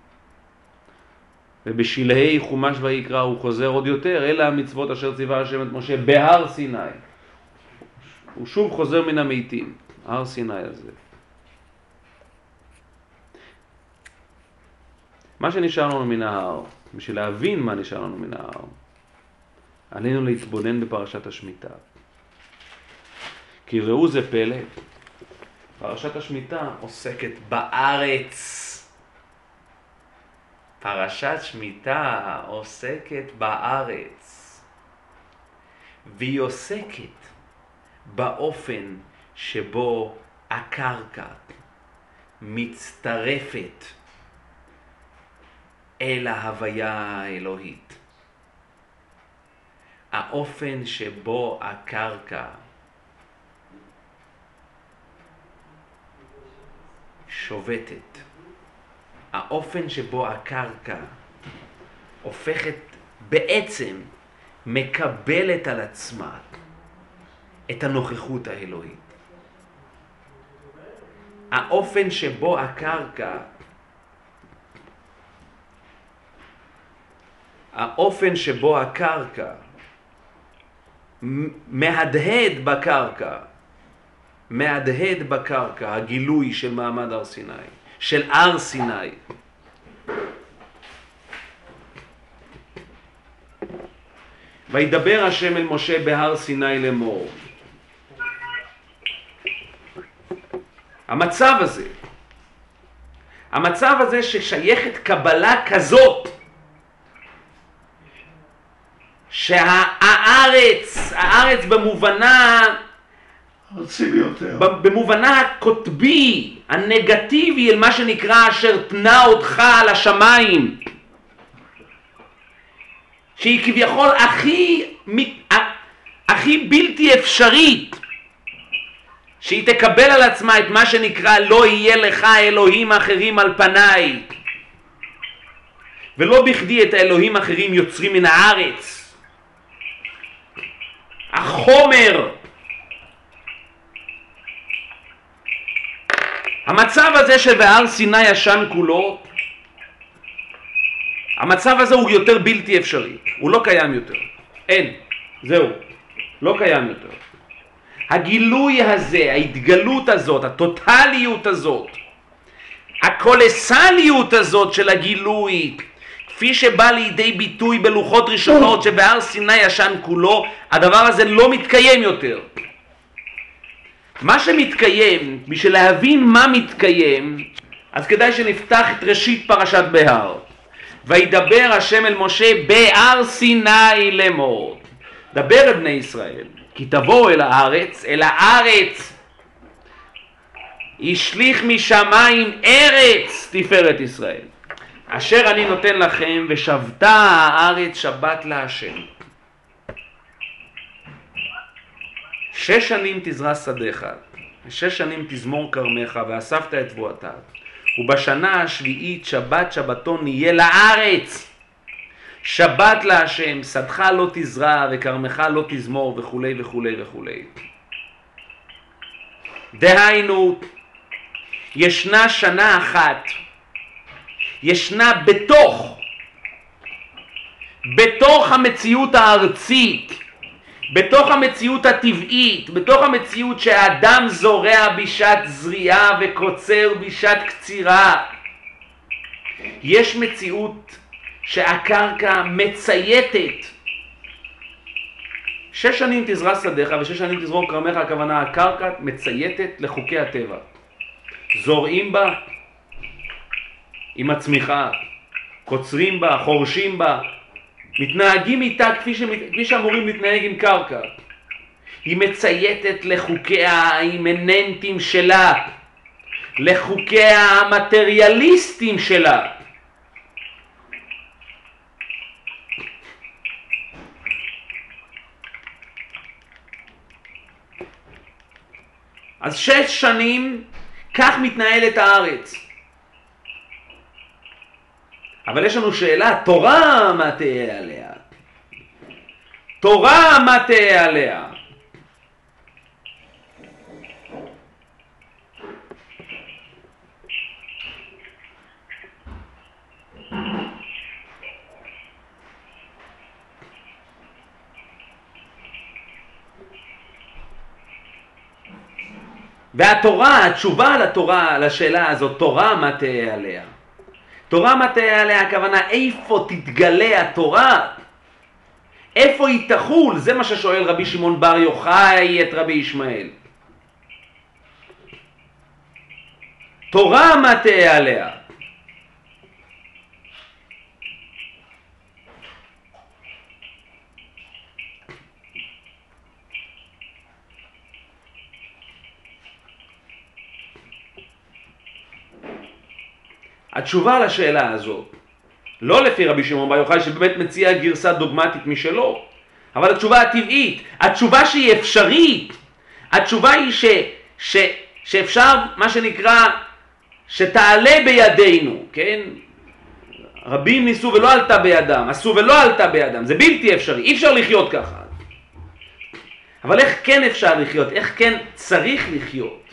ובשלהי חומש ויקרא הוא חוזר עוד יותר, אלה המצוות אשר ציווה השם את משה בהר סיני. הוא שוב חוזר מן המתים, הר סיני הזה. מה שנשאר לנו מן ההר, בשביל להבין מה נשאר לנו מן ההר, עלינו להתבונן בפרשת השמיטה. כי ראו זה פלא, פרשת השמיטה עוסקת בארץ. פרשת שמיטה עוסקת בארץ. והיא עוסקת באופן שבו הקרקע מצטרפת אל ההוויה האלוהית. האופן שבו הקרקע שובתת. האופן שבו הקרקע הופכת בעצם מקבלת על עצמה את הנוכחות האלוהית. האופן שבו הקרקע האופן שבו הקרקע מהדהד בקרקע, מהדהד בקרקע הגילוי של מעמד הר סיני, של הר סיני. וידבר השם אל משה בהר סיני לאמור. המצב הזה, המצב הזה ששייכת קבלה כזאת, שהארץ, הארץ במובנה, ארצי ביותר. במובנה הקוטבי, הנגטיבי, אל מה שנקרא אשר תנה אותך על השמיים, שהיא כביכול הכי, הכי בלתי אפשרית, שהיא תקבל על עצמה את מה שנקרא לא יהיה לך אלוהים אחרים על פניי. ולא בכדי את האלוהים האחרים יוצרים מן הארץ. החומר, המצב הזה של והר סיני ישן כולו, המצב הזה הוא יותר בלתי אפשרי, הוא לא קיים יותר, אין, זהו, לא קיים יותר. הגילוי הזה, ההתגלות הזאת, הטוטליות הזאת, הקולסליות הזאת של הגילוי, כפי שבא לידי ביטוי בלוחות ראשונות שבהר סיני ישן כולו, הדבר הזה לא מתקיים יותר. מה שמתקיים, בשביל להבין מה מתקיים, אז כדאי שנפתח את ראשית פרשת בהר. וידבר השם אל משה בהר סיני לאמור. דבר אל בני ישראל, כי תבואו אל הארץ, אל הארץ השליך משמיים ארץ תפארת ישראל. אשר אני נותן לכם, ושבתה הארץ שבת להשם. שש שנים תזרע שדיך, ושש שנים תזמור כרמך, ואספת את תבואתה. ובשנה השביעית שבת שבתון יהיה לארץ. שבת להשם, שדך לא תזרע וכרמך לא תזמור וכולי וכולי וכולי. דהיינו, ישנה שנה אחת, ישנה בתוך, בתוך המציאות הארצית, בתוך המציאות הטבעית, בתוך המציאות שהאדם זורע בשעת זריעה וקוצר בשעת קצירה, יש מציאות שהקרקע מצייתת. שש שנים תזרע שדיך ושש שנים תזרום כרמך, הכוונה הקרקע מצייתת לחוקי הטבע. זורעים בה עם הצמיחה, קוצרים בה, חורשים בה, מתנהגים איתה כפי, שמת, כפי שאמורים להתנהג עם קרקע. היא מצייתת לחוקיה האימננטיים שלה, לחוקיה המטריאליסטיים שלה. אז שש שנים כך מתנהלת הארץ. אבל יש לנו שאלה, תורה מה תהיה עליה? תורה מה תהיה עליה? והתורה, התשובה לתורה, לשאלה הזאת, תורה מה תהיה עליה? תורה מה תהיה עליה, הכוונה איפה תתגלה התורה? איפה היא תחול? זה מה ששואל רבי שמעון בר יוחאי את רבי ישמעאל. תורה מה תהיה עליה? התשובה לשאלה הזאת, לא לפי רבי שמעון בר יוחאי שבאמת מציע גרסה דוגמטית משלו, אבל התשובה הטבעית, התשובה שהיא אפשרית, התשובה היא ש, ש, שאפשר, מה שנקרא, שתעלה בידינו, כן? רבים ניסו ולא עלתה בידם, עשו ולא עלתה בידם, זה בלתי אפשרי, אי אפשר לחיות ככה. אבל איך כן אפשר לחיות, איך כן צריך לחיות?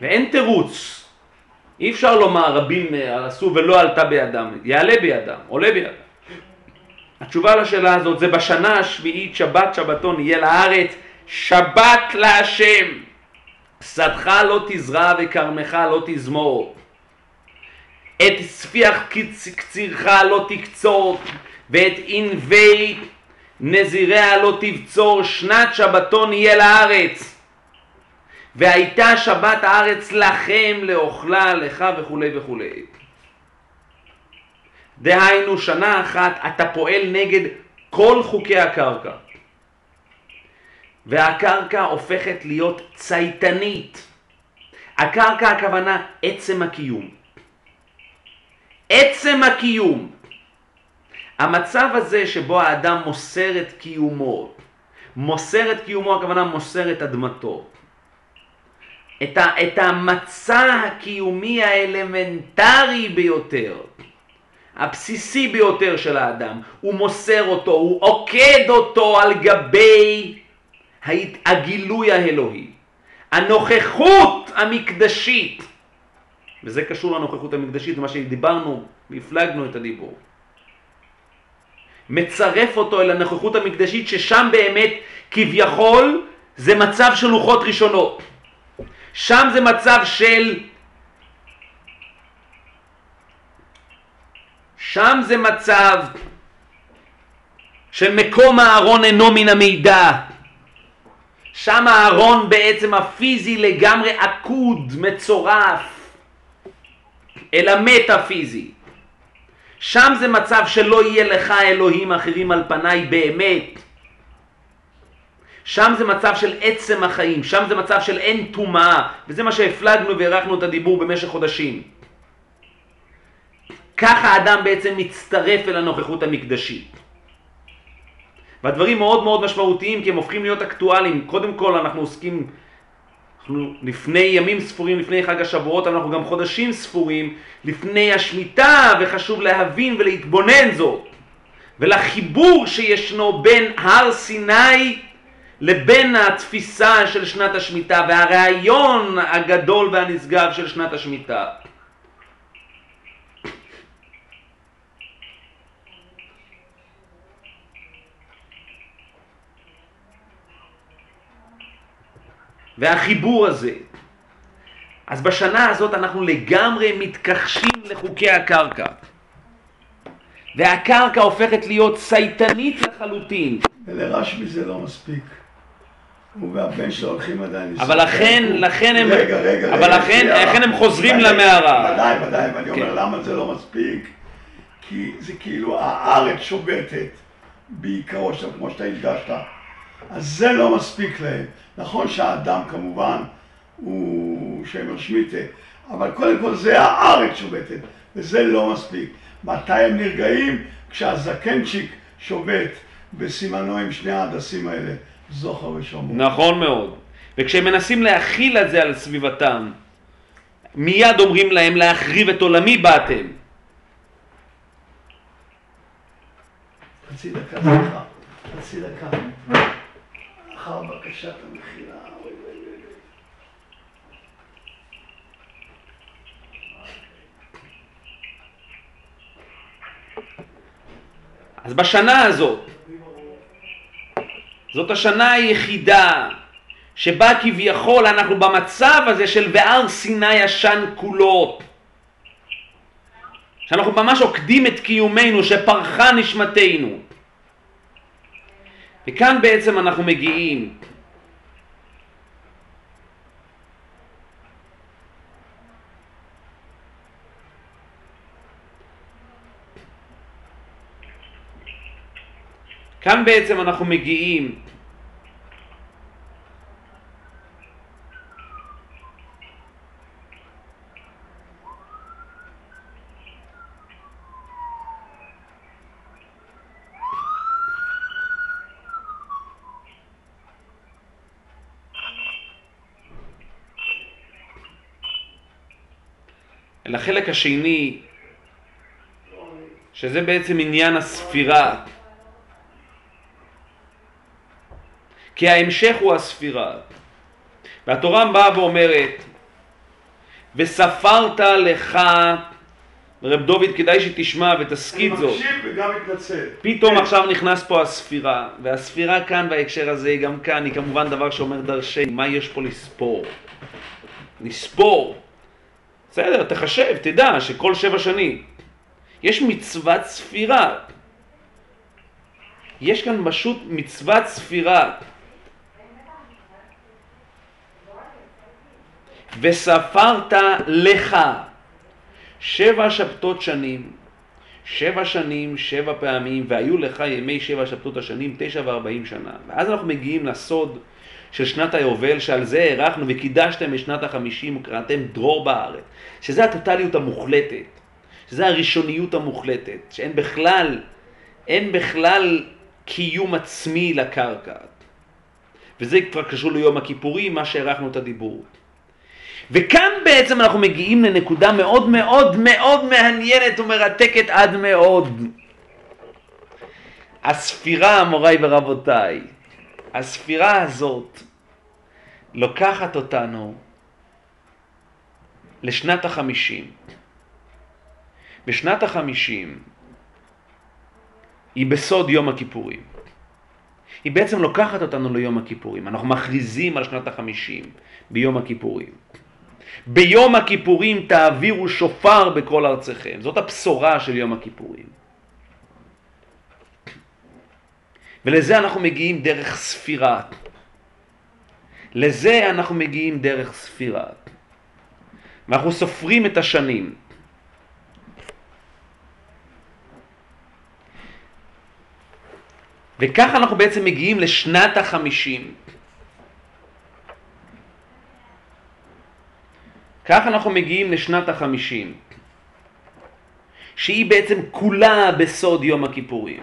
ואין תירוץ אי אפשר לומר רבים אה, עשו ולא עלתה בידם, יעלה בידם, עולה בידם. התשובה לשאלה הזאת זה בשנה השביעית שבת שבתון יהיה לארץ שבת להשם. שדך לא תזרע וכרמך לא תזמור. את ספיח קצירך לא תקצור ואת ענבי נזיריה לא תבצור. שנת שבתון יהיה לארץ והייתה שבת הארץ לכם לאוכלה לך וכולי וכולי. דהיינו שנה אחת אתה פועל נגד כל חוקי הקרקע והקרקע הופכת להיות צייתנית. הקרקע הכוונה עצם הקיום. עצם הקיום. המצב הזה שבו האדם מוסר את קיומו, מוסר את קיומו הכוונה מוסר את אדמתו, את, ה, את המצע הקיומי האלמנטרי ביותר, הבסיסי ביותר של האדם, הוא מוסר אותו, הוא עוקד אותו על גבי הגילוי האלוהי. הנוכחות המקדשית, וזה קשור לנוכחות המקדשית, מה שדיברנו, הפלגנו את הדיבור. מצרף אותו אל הנוכחות המקדשית ששם באמת כביכול זה מצב של לוחות ראשונות. שם זה מצב של... שם זה מצב של מקום הארון אינו מן המידע. שם הארון בעצם הפיזי לגמרי עקוד, מצורף, אל המטאפיזי. שם זה מצב שלא יהיה לך אלוהים אחרים על פניי באמת. שם זה מצב של עצם החיים, שם זה מצב של אין טומאה, וזה מה שהפלגנו והארכנו את הדיבור במשך חודשים. ככה האדם בעצם מצטרף אל הנוכחות המקדשית. והדברים מאוד מאוד משמעותיים כי הם הופכים להיות אקטואליים. קודם כל אנחנו עוסקים, אנחנו לפני ימים ספורים, לפני חג השבועות, אנחנו גם חודשים ספורים לפני השמיטה, וחשוב להבין ולהתבונן זאת. ולחיבור שישנו בין הר סיני לבין התפיסה של שנת השמיטה והרעיון הגדול והנשגב של שנת השמיטה. והחיבור הזה. אז בשנה הזאת אנחנו לגמרי מתכחשים לחוקי הקרקע. והקרקע הופכת להיות צייתנית לחלוטין. ולרשב"י זה לא מספיק. הוא והבן שלו הולכים עדיין... אבל לכן, לכן הם... רגע, רגע, אבל לכן, הם חוזרים למערה. ודאי, ודאי, ואני כן. אומר למה זה לא מספיק? כי זה כאילו הארץ שובתת בעיקרו שם, כמו שאתה הדגשת. אז זה לא מספיק להם. נכון שהאדם כמובן הוא שם שמיטה, אבל קודם כל זה הארץ שובתת, וזה לא מספיק. מתי הם נרגעים? כשהזקנצ'יק שובת בסימנו עם שני ההדסים האלה, זוכר ושומרון. נכון מאוד. וכשהם מנסים להכיל את זה על סביבתם, מיד אומרים להם להחריב את עולמי באתם. חצי דקה, סליחה. חצי דקה. אחר בקשת המחילה. אז בשנה הזאת, זאת השנה היחידה שבה כביכול אנחנו במצב הזה של והר סיני ישן כולו. שאנחנו ממש עוקדים את קיומנו, שפרחה נשמתנו. וכאן בעצם אנחנו מגיעים כאן בעצם אנחנו מגיעים אל החלק השני, שזה בעצם עניין הספירה. כי ההמשך הוא הספירה. והתורה באה ואומרת, וספרת לך, רב דוד כדאי שתשמע ותסכית אני זאת. מקשיב וגם מתנצל. פתאום כן. עכשיו נכנס פה הספירה, והספירה כאן בהקשר הזה, גם כאן, היא כמובן דבר שאומר דרשני, מה יש פה לספור? לספור. בסדר, תחשב, תדע שכל שבע שנים יש מצוות ספירה. יש כאן פשוט מצוות ספירה. וספרת לך שבע שבתות שנים, שבע שנים, שבע פעמים, והיו לך ימי שבע שבתות השנים, תשע וארבעים שנה. ואז אנחנו מגיעים לסוד של שנת היובל, שעל זה הארכנו וקידשתם את שנת החמישים וקראתם דרור בארץ, שזה הטוטליות המוחלטת, שזה הראשוניות המוחלטת, שאין בכלל, אין בכלל קיום עצמי לקרקע. וזה כבר קשור ליום הכיפורים, מה שהארכנו את הדיבור. וכאן בעצם אנחנו מגיעים לנקודה מאוד מאוד מאוד מעניינת ומרתקת עד מאוד. הספירה, מוריי ורבותיי, הספירה הזאת לוקחת אותנו לשנת החמישים. בשנת החמישים היא בסוד יום הכיפורים. היא בעצם לוקחת אותנו ליום הכיפורים. אנחנו מכריזים על שנת החמישים ביום הכיפורים. ביום הכיפורים תעבירו שופר בכל ארציכם. זאת הבשורה של יום הכיפורים. ולזה אנחנו מגיעים דרך ספירה. לזה אנחנו מגיעים דרך ספירה. ואנחנו סופרים את השנים. וככה אנחנו בעצם מגיעים לשנת החמישים. ככה אנחנו מגיעים לשנת החמישים, שהיא בעצם כולה בסוד יום הכיפורים.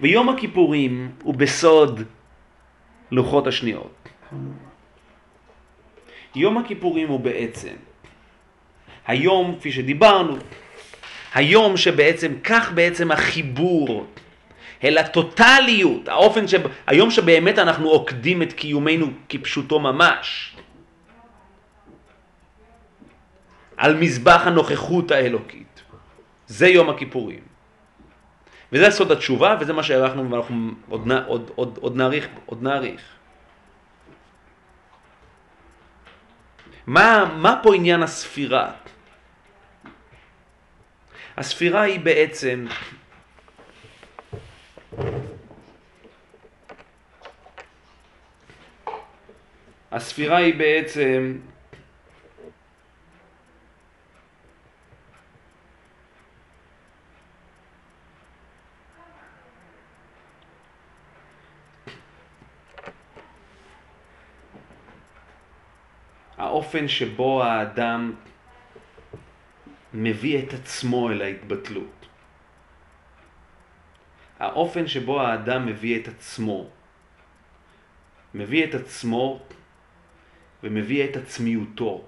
ויום הכיפורים הוא בסוד לוחות השניות. יום הכיפורים הוא בעצם היום, כפי שדיברנו, היום שבעצם, כך בעצם החיבור אל הטוטליות, האופן ש... היום שבאמת אנחנו עוקדים את קיומנו כפשוטו ממש, על מזבח הנוכחות האלוקית. זה יום הכיפורים. וזה סוד התשובה, וזה מה שהערכנו ואנחנו עוד, עוד, עוד, עוד נאריך, עוד נאריך. מה, מה פה עניין הספירה? הספירה היא בעצם הספירה היא בעצם האופן שבו האדם מביא את עצמו אל ההתבטלות. האופן שבו האדם מביא את עצמו, מביא את עצמו ומביא את עצמיותו.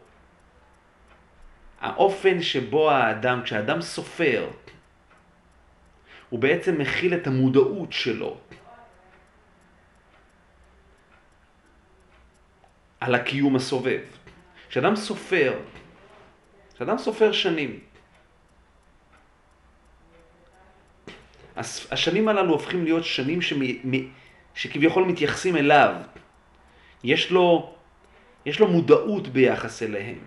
האופן שבו האדם, כשהאדם סופר, הוא בעצם מכיל את המודעות שלו על הקיום הסובב. כשאדם סופר, כשאדם סופר שנים, השנים הללו הופכים להיות שנים. שכביכול מתייחסים אליו. יש לו, יש לו מודעות ביחס אליהם.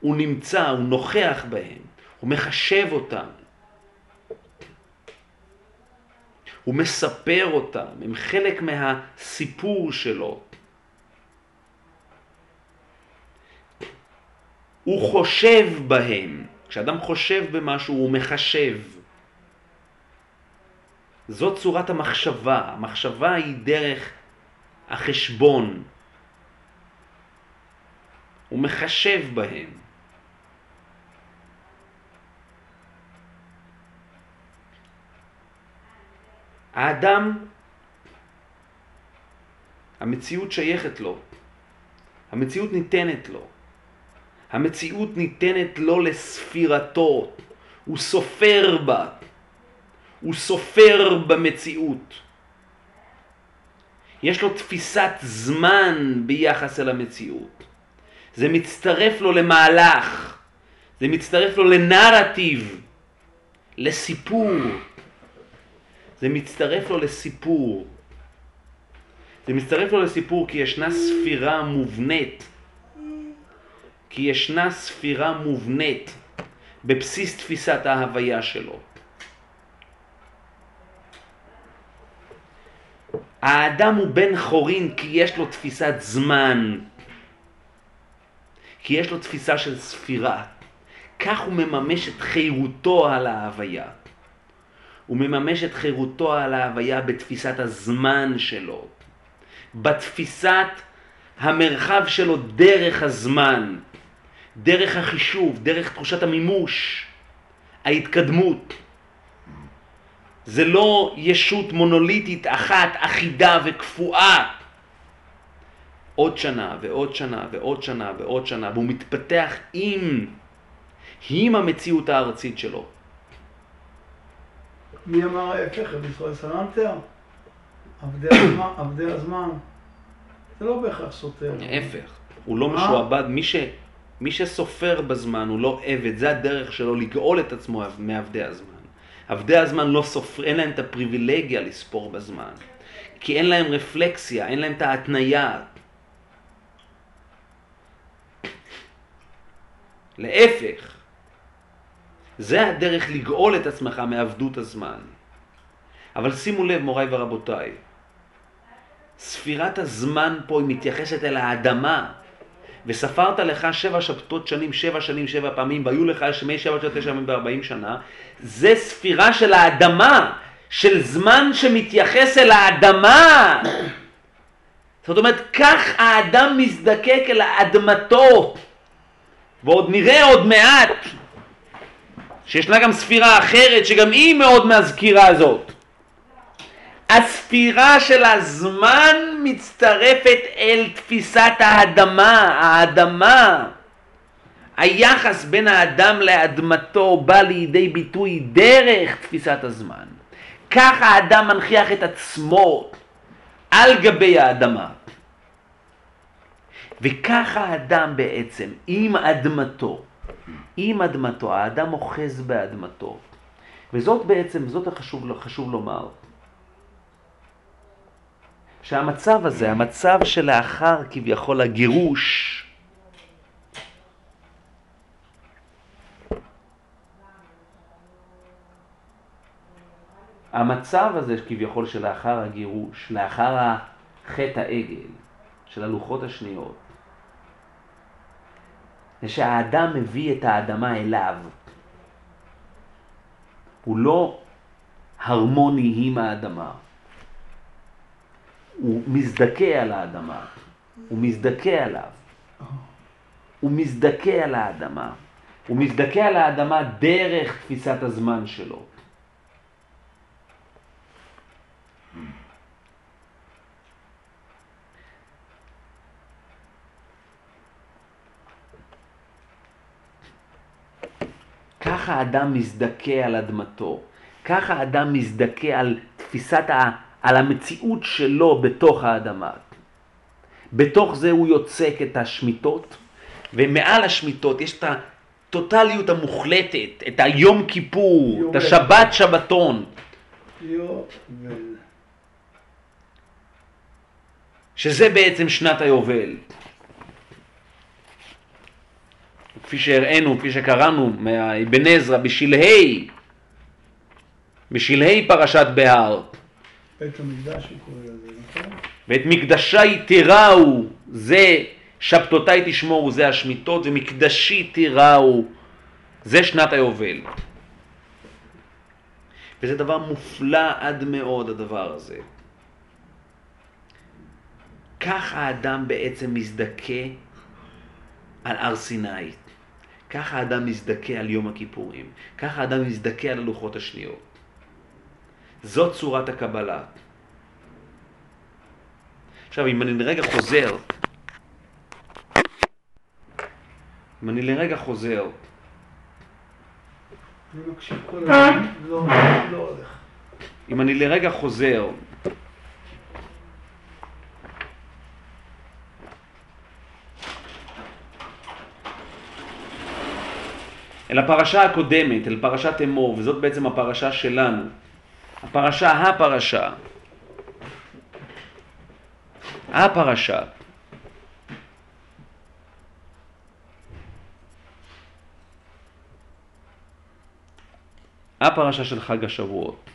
הוא נמצא, הוא נוכח בהם, הוא מחשב אותם. הוא מספר אותם, הם חלק מהסיפור שלו. הוא חושב בהם. כשאדם חושב במשהו הוא מחשב. זאת צורת המחשבה. המחשבה היא דרך החשבון. הוא מחשב בהם. האדם, המציאות שייכת לו, המציאות ניתנת לו. המציאות ניתנת לו לספירתו, הוא סופר בה, הוא סופר במציאות. יש לו תפיסת זמן ביחס אל המציאות. זה מצטרף לו למהלך, זה מצטרף לו לנרטיב, לסיפור. זה מצטרף לו לסיפור. זה מצטרף לו לסיפור כי ישנה ספירה מובנית כי ישנה ספירה מובנית בבסיס תפיסת ההוויה שלו. האדם הוא בן חורין כי יש לו תפיסת זמן, כי יש לו תפיסה של ספירה. כך הוא מממש את חירותו על ההוויה. הוא מממש את חירותו על ההוויה בתפיסת הזמן שלו, בתפיסת המרחב שלו דרך הזמן. דרך החישוב, דרך תחושת המימוש, ההתקדמות. זה לא ישות מונוליטית אחת, אחידה וקפואה. עוד שנה ועוד שנה ועוד שנה ועוד שנה, והוא מתפתח עם, עם המציאות הארצית שלו. מי אמר ההפך? רבי ישראל סלנטר? עבדי הזמן. זה לא בהכרח סותר. ההפך, הוא לא? משועבד, מי, ש, מי שסופר בזמן הוא לא עבד, זה הדרך שלו לגאול את עצמו מעבדי הזמן. עבדי הזמן לא סופר, אין להם את הפריבילגיה לספור בזמן, כי אין להם רפלקסיה, אין להם את ההתניה. להפך, זה הדרך לגאול את עצמך מעבדות הזמן. אבל שימו לב, מוריי ורבותיי, ספירת הזמן פה היא מתייחסת אל האדמה. וספרת לך שבע שבתות שנים, שבע שנים, שבע פעמים, והיו לך שמי שבע שעות תשע ימים בארבעים שנה, זה ספירה של האדמה, של זמן שמתייחס אל האדמה. זאת אומרת, כך האדם מזדקק אל אדמתו. ועוד נראה עוד מעט שישנה גם ספירה אחרת שגם היא מאוד מזכירה זאת. הספירה של הזמן מצטרפת אל תפיסת האדמה, האדמה. היחס בין האדם לאדמתו בא לידי ביטוי דרך תפיסת הזמן. כך האדם מנכיח את עצמו על גבי האדמה. וככה האדם בעצם, עם אדמתו, עם אדמתו, האדם אוחז באדמתו. וזאת בעצם, זאת החשוב חשוב לומר. שהמצב הזה, המצב שלאחר כביכול הגירוש, המצב הזה כביכול שלאחר הגירוש, לאחר חטא העגל, של הלוחות השניות, זה שהאדם מביא את האדמה אליו. הוא לא הרמוני עם האדמה. הוא מזדכה על האדמה, הוא מזדכה עליו, הוא מזדכה על האדמה, הוא מזדכה על האדמה דרך תפיסת הזמן שלו. ככה האדם מזדכה על אדמתו, ככה האדם מזדכה על תפיסת ה... על המציאות שלו בתוך האדמה. בתוך זה הוא יוצק את השמיטות, ומעל השמיטות יש את הטוטליות המוחלטת, את היום כיפור, את השבת שבתון. שזה בעצם שנת היובל. כפי שהראינו, כפי שקראנו מאבן עזרא בשלהי, בשלהי פרשת בהר. בית המקדש הוא קורא לזה, נכון? ואת מקדשי תיראו, זה שבתותיי תשמורו, זה השמיטות, ומקדשי תיראו, זה שנת היובל. וזה דבר מופלא עד מאוד הדבר הזה. כך האדם בעצם מזדכה על הר סיני. כך האדם מזדכה על יום הכיפורים. כך האדם מזדכה על הלוחות השניות. זאת צורת הקבלה. עכשיו, אם אני לרגע חוזר, אם אני לרגע חוזר, לא לא. אם אני לרגע חוזר, אל הפרשה הקודמת, אל פרשת אמור, וזאת בעצם הפרשה שלנו. הפרשה, הפרשה. הפרשה. הפרשה של חג השבועות.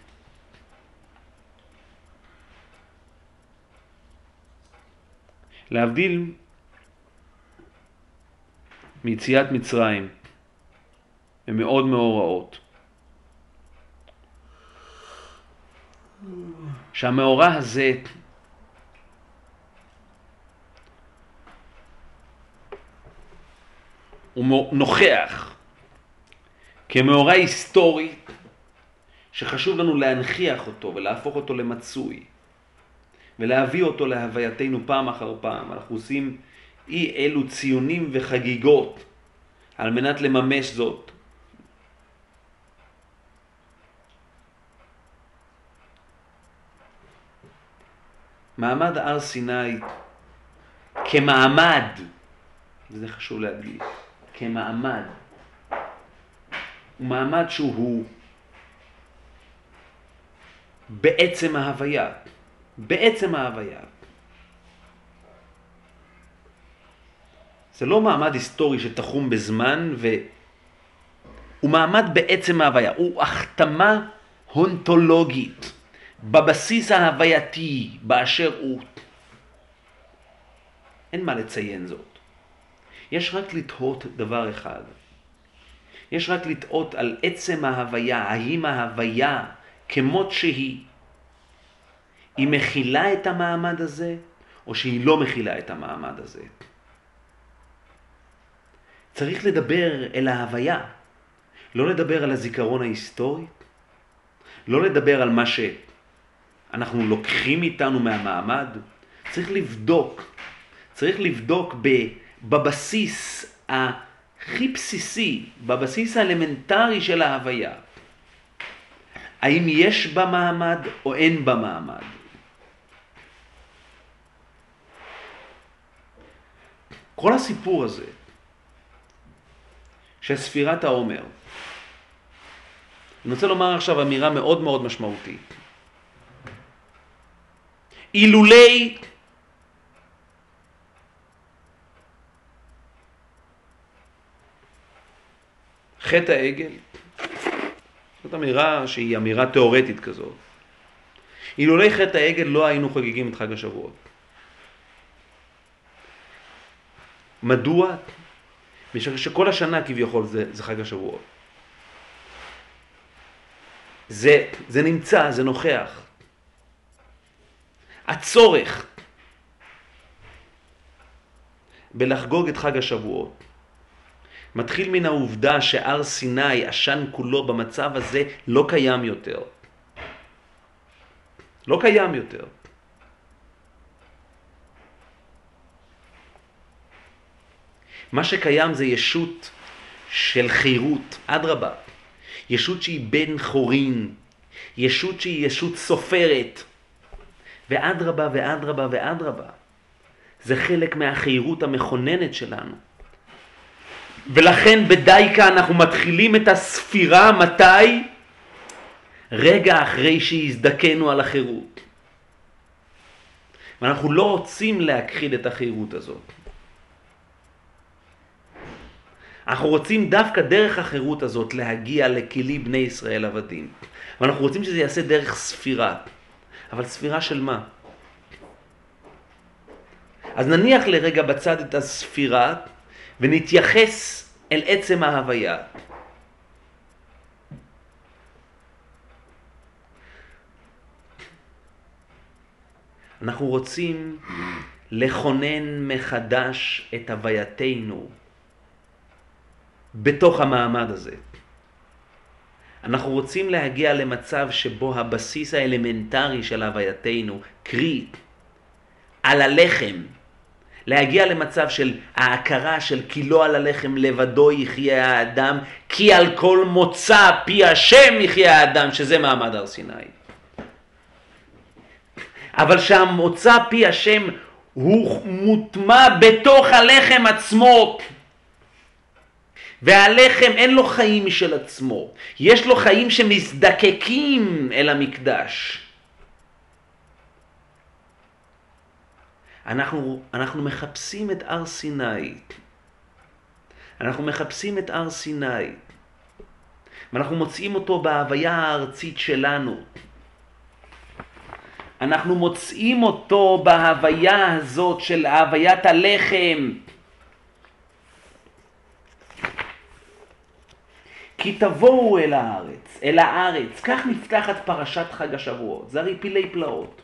להבדיל מיציאת מצרים ומאוד מאורעות. שהמאורע הזה הוא נוכח כמאורע היסטורי שחשוב לנו להנכיח אותו ולהפוך אותו למצוי. ולהביא אותו להווייתנו פעם אחר פעם. אנחנו עושים אי אלו ציונים וחגיגות על מנת לממש זאת. מעמד הר סיני כמעמד, וזה חשוב להדגיש, כמעמד, הוא מעמד שהוא בעצם ההוויה, בעצם ההוויה. זה לא מעמד היסטורי שתחום בזמן, והוא מעמד בעצם ההוויה, הוא החתמה הונטולוגית בבסיס ההווייתי באשר הוא. אין מה לציין זאת. יש רק לתהות דבר אחד. יש רק לתהות על עצם ההוויה, האם ההוויה כמות שהיא, היא מכילה את המעמד הזה, או שהיא לא מכילה את המעמד הזה. צריך לדבר אל ההוויה, לא לדבר על הזיכרון ההיסטורי, לא לדבר על מה שאנחנו לוקחים איתנו מהמעמד, צריך לבדוק, צריך לבדוק בבסיס הכי בסיסי, בבסיס האלמנטרי של ההוויה. האם יש בה מעמד או אין בה מעמד. כל הסיפור הזה של ספירת העומר, אני רוצה לומר עכשיו אמירה מאוד מאוד משמעותית. אילולי חטא העגל, זאת אמירה שהיא אמירה תיאורטית כזאת. אילולי חטא העגל לא היינו חוגגים את חג השבועות. מדוע? משום שכל השנה כביכול זה, זה חג השבועות. זה, זה נמצא, זה נוכח. הצורך בלחגוג את חג השבועות מתחיל מן העובדה שהר סיני, עשן כולו במצב הזה, לא קיים יותר. לא קיים יותר. מה שקיים זה ישות של חירות, אדרבה. ישות שהיא בן חורין, ישות שהיא ישות סופרת. ואדרבה ואדרבה ואדרבה. זה חלק מהחירות המכוננת שלנו. ולכן בדייקה אנחנו מתחילים את הספירה מתי? רגע אחרי שהזדקנו על החירות. ואנחנו לא רוצים להכחיד את החירות הזאת. אנחנו רוצים דווקא דרך החירות הזאת להגיע לכלי בני ישראל עבדים. ואנחנו רוצים שזה יעשה דרך ספירה. אבל ספירה של מה? אז נניח לרגע בצד את הספירה ונתייחס אל עצם ההוויה. אנחנו רוצים לכונן מחדש את הווייתנו בתוך המעמד הזה. אנחנו רוצים להגיע למצב שבו הבסיס האלמנטרי של הווייתנו, קרי, על הלחם, להגיע למצב של ההכרה של כי לא על הלחם לבדו יחיה האדם, כי על כל מוצא פי השם יחיה האדם, שזה מעמד הר סיני. אבל שהמוצא פי השם הוא מוטמע בתוך הלחם עצמו. והלחם אין לו חיים משל עצמו, יש לו חיים שמזדקקים אל המקדש. אנחנו, אנחנו מחפשים את הר סיני. אנחנו מחפשים את הר סיני. ואנחנו מוצאים אותו בהוויה הארצית שלנו. אנחנו מוצאים אותו בהוויה הזאת של הוויית הלחם. כי תבואו אל הארץ, אל הארץ, כך נפתחת פרשת חג השבועות, זה הרי פילי פלאות.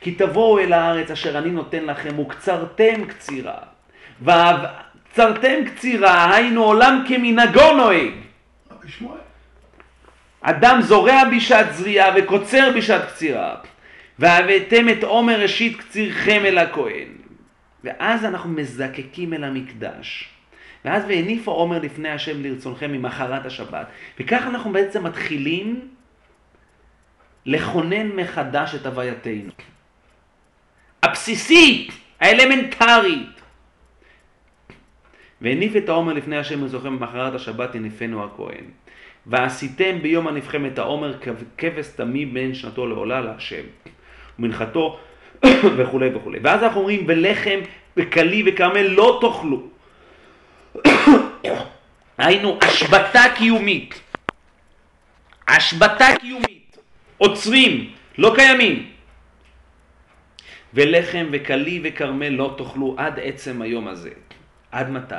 כי תבואו אל הארץ אשר אני נותן לכם וקצרתם קצירה. וקצרתם קצירה, היינו עולם כמנהגו נוהג. אדם זורע בשעת זריעה וקוצר בשעת קצירה. והבאתם את עומר ראשית קצירכם אל הכהן. ואז אנחנו מזקקים אל המקדש. ואז והניפו עומר לפני השם לרצונכם ממחרת השבת. וכך אנחנו בעצם מתחילים לכונן מחדש את הווייתנו. הבסיסית, האלמנטרית. והניף את העומר לפני השם לרצונכם ממחרת השבת יניפנו הכהן. ועשיתם ביום הנבחם את העומר כבש תמי בין שנתו לעולה להשם. ומנחתו וכולי וכולי. ואז אנחנו אומרים, ולחם וכלי וכרמל לא תאכלו. היינו השבתה קיומית. השבתה קיומית. עוצרים, לא קיימים. ולחם וכלי וכרמל לא תאכלו עד עצם היום הזה. עד מתי?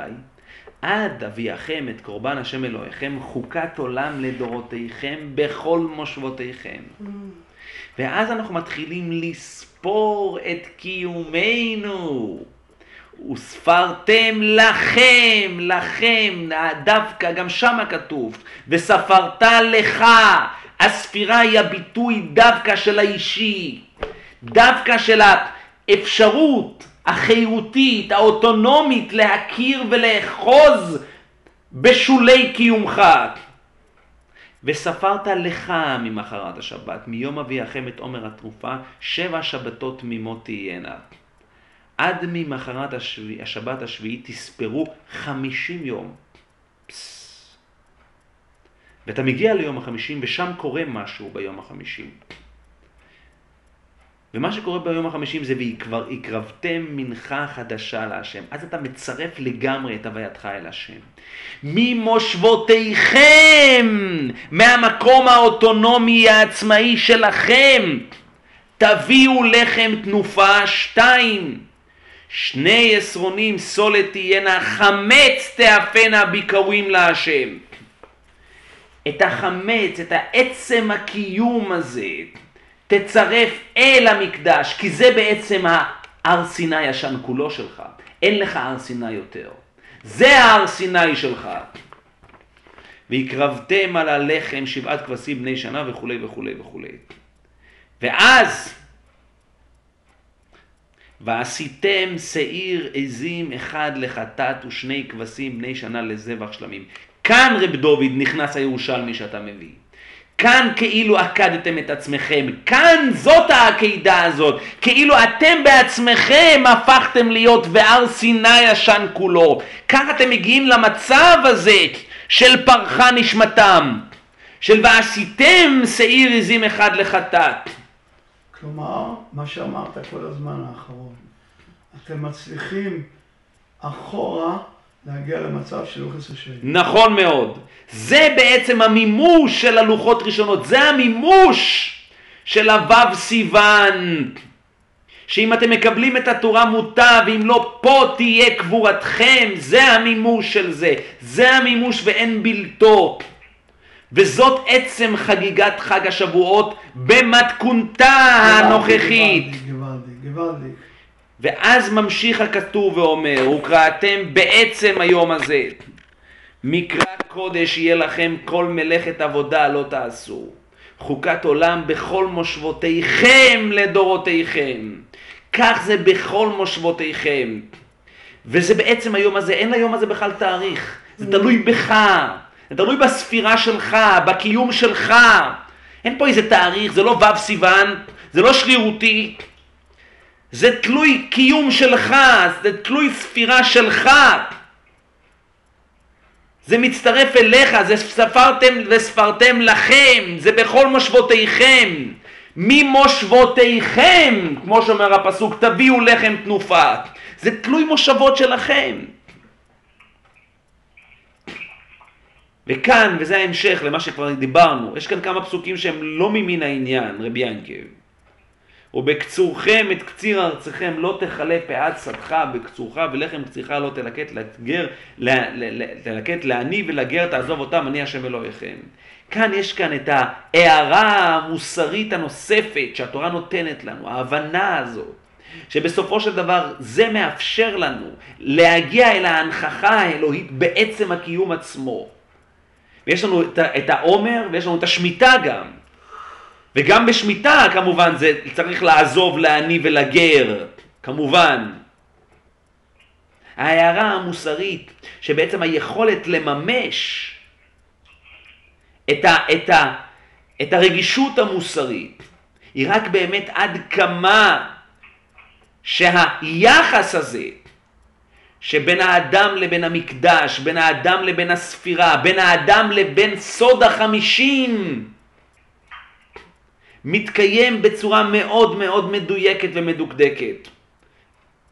עד אביאכם את קורבן השם אלוהיכם, חוקת עולם לדורותיכם בכל מושבותיכם. Mm. ואז אנחנו מתחילים לספור את קיומנו. וספרתם לכם, לכם, דווקא, גם שמה כתוב, וספרת לך. הספירה היא הביטוי דווקא של האישי, דווקא של האפשרות החירותית, האוטונומית, להכיר ולאחוז בשולי קיומך. וספרת לך ממחרת השבת, מיום אביאכם את עומר התרופה, שבע שבתות תמימות תהיינה. עד ממחרת השבי, השבת השביעית תספרו חמישים יום. פס. ואתה מגיע ליום החמישים ושם קורה משהו ביום החמישים. ומה שקורה ביום החמישים זה וכבר הקרבתם מנחה חדשה להשם. אז אתה מצרף לגמרי את הווייתך אל השם. ממושבותיכם, מהמקום האוטונומי העצמאי שלכם, תביאו לחם תנופה שתיים. שני עשרונים סולת תהיינה, חמץ תאפנה ביקורים להשם. את החמץ, את העצם הקיום הזה, תצרף אל המקדש, כי זה בעצם ההר סיני הישן כולו שלך. אין לך הר סיני יותר. זה ההר סיני שלך. והקרבתם על הלחם שבעת כבשים בני שנה וכולי וכולי וכולי. ואז, ועשיתם שעיר עזים אחד לחטאת ושני כבשים בני שנה לזבח שלמים. כאן רב דוד נכנס הירושלמי שאתה מביא. כאן כאילו עקדתם את עצמכם, כאן זאת העקידה הזאת, כאילו אתם בעצמכם הפכתם להיות בהר סיני ישן כולו. כך אתם מגיעים למצב הזה של פרחה נשמתם, של ועשיתם שעיר עזים אחד לחטאת. כלומר, מה שאמרת כל הזמן האחרון, אתם מצליחים אחורה להגיע למצב של לוחס השם. נכון מאוד. זה בעצם המימוש של הלוחות ראשונות, זה המימוש של הוו סיוון. שאם אתם מקבלים את התורה מוטב, ואם לא פה תהיה קבורתכם, זה המימוש של זה. זה המימוש ואין בלתו. וזאת עצם חגיגת חג השבועות במתכונתה הנוכחית. ואז ממשיך הכתוב ואומר, וקראתם בעצם היום הזה, מקרא קודש יהיה לכם כל מלאכת עבודה לא תעשו. חוקת עולם בכל מושבותיכם לדורותיכם. כך זה בכל מושבותיכם. וזה בעצם היום הזה, אין ליום הזה בכלל תאריך. זה תלוי בך, זה תלוי בספירה שלך, בקיום שלך. אין פה איזה תאריך, זה לא ו' סיוון, זה לא שרירותי, זה תלוי קיום שלך, זה תלוי ספירה שלך. זה מצטרף אליך, זה ספרתם וספרתם לכם, זה בכל מושבותיכם. ממושבותיכם, כמו שאומר הפסוק, תביאו לחם תנופה. זה תלוי מושבות שלכם. וכאן, וזה ההמשך למה שכבר דיברנו, יש כאן כמה פסוקים שהם לא ממין העניין, רבי ינקב. ובקצורכם את קציר ארציכם לא תכלה פאת שדך בקצורך ולחם קצירך לא תלקט לגר, תלקט לעני ולגר תעזוב אותם אני השם אלוהיכם. כאן יש כאן את ההערה המוסרית הנוספת שהתורה נותנת לנו, ההבנה הזאת, שבסופו של דבר זה מאפשר לנו להגיע אל ההנכחה האלוהית בעצם הקיום עצמו. ויש לנו את העומר ויש לנו את השמיטה גם. וגם בשמיטה כמובן זה צריך לעזוב לעני ולגר, כמובן. ההערה המוסרית שבעצם היכולת לממש את, ה, את, ה, את הרגישות המוסרית היא רק באמת עד כמה שהיחס הזה שבין האדם לבין המקדש, בין האדם לבין הספירה, בין האדם לבין סוד החמישים, מתקיים בצורה מאוד מאוד מדויקת ומדוקדקת.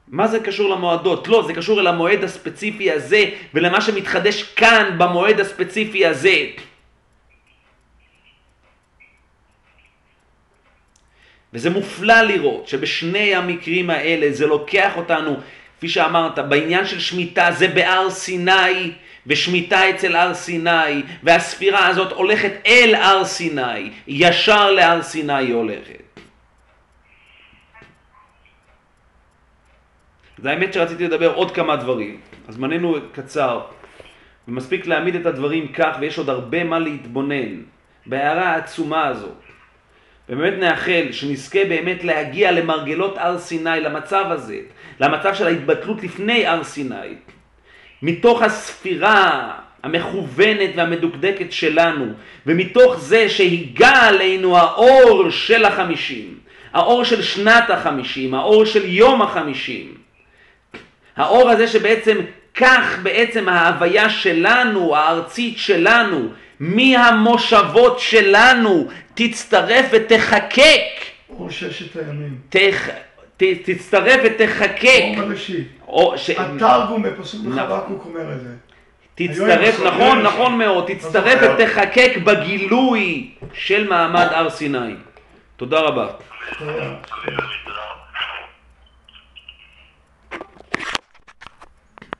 מה זה קשור למועדות? לא, זה קשור אל המועד הספציפי הזה ולמה שמתחדש כאן במועד הספציפי הזה. וזה מופלא לראות שבשני המקרים האלה זה לוקח אותנו, כפי שאמרת, בעניין של שמיטה זה בהר סיני ושמיטה אצל הר סיני והספירה הזאת הולכת אל הר סיני, ישר להר סיני היא הולכת. זה האמת שרציתי לדבר עוד כמה דברים, זמננו קצר ומספיק להעמיד את הדברים כך ויש עוד הרבה מה להתבונן בהערה העצומה הזאת. ובאמת נאחל שנזכה באמת להגיע למרגלות הר סיני, למצב הזה, למצב של ההתבטלות לפני הר סיני, מתוך הספירה המכוונת והמדוקדקת שלנו, ומתוך זה שהיגע עלינו האור של החמישים, האור של שנת החמישים, האור של יום החמישים, האור הזה שבעצם כך בעצם ההוויה שלנו, הארצית שלנו, מהמושבות שלנו תצטרף ותחקק. אור ששת הימים. תח... ת... תצטרף ותחקק. אור בראשית. או ש... התרגום בפסוק נכון. בחבקוק אומר את זה. תצטרף, נכון, נכון מאוד, תצטרף. ותחקק בגילוי של מעמד הר סיני. תודה רבה.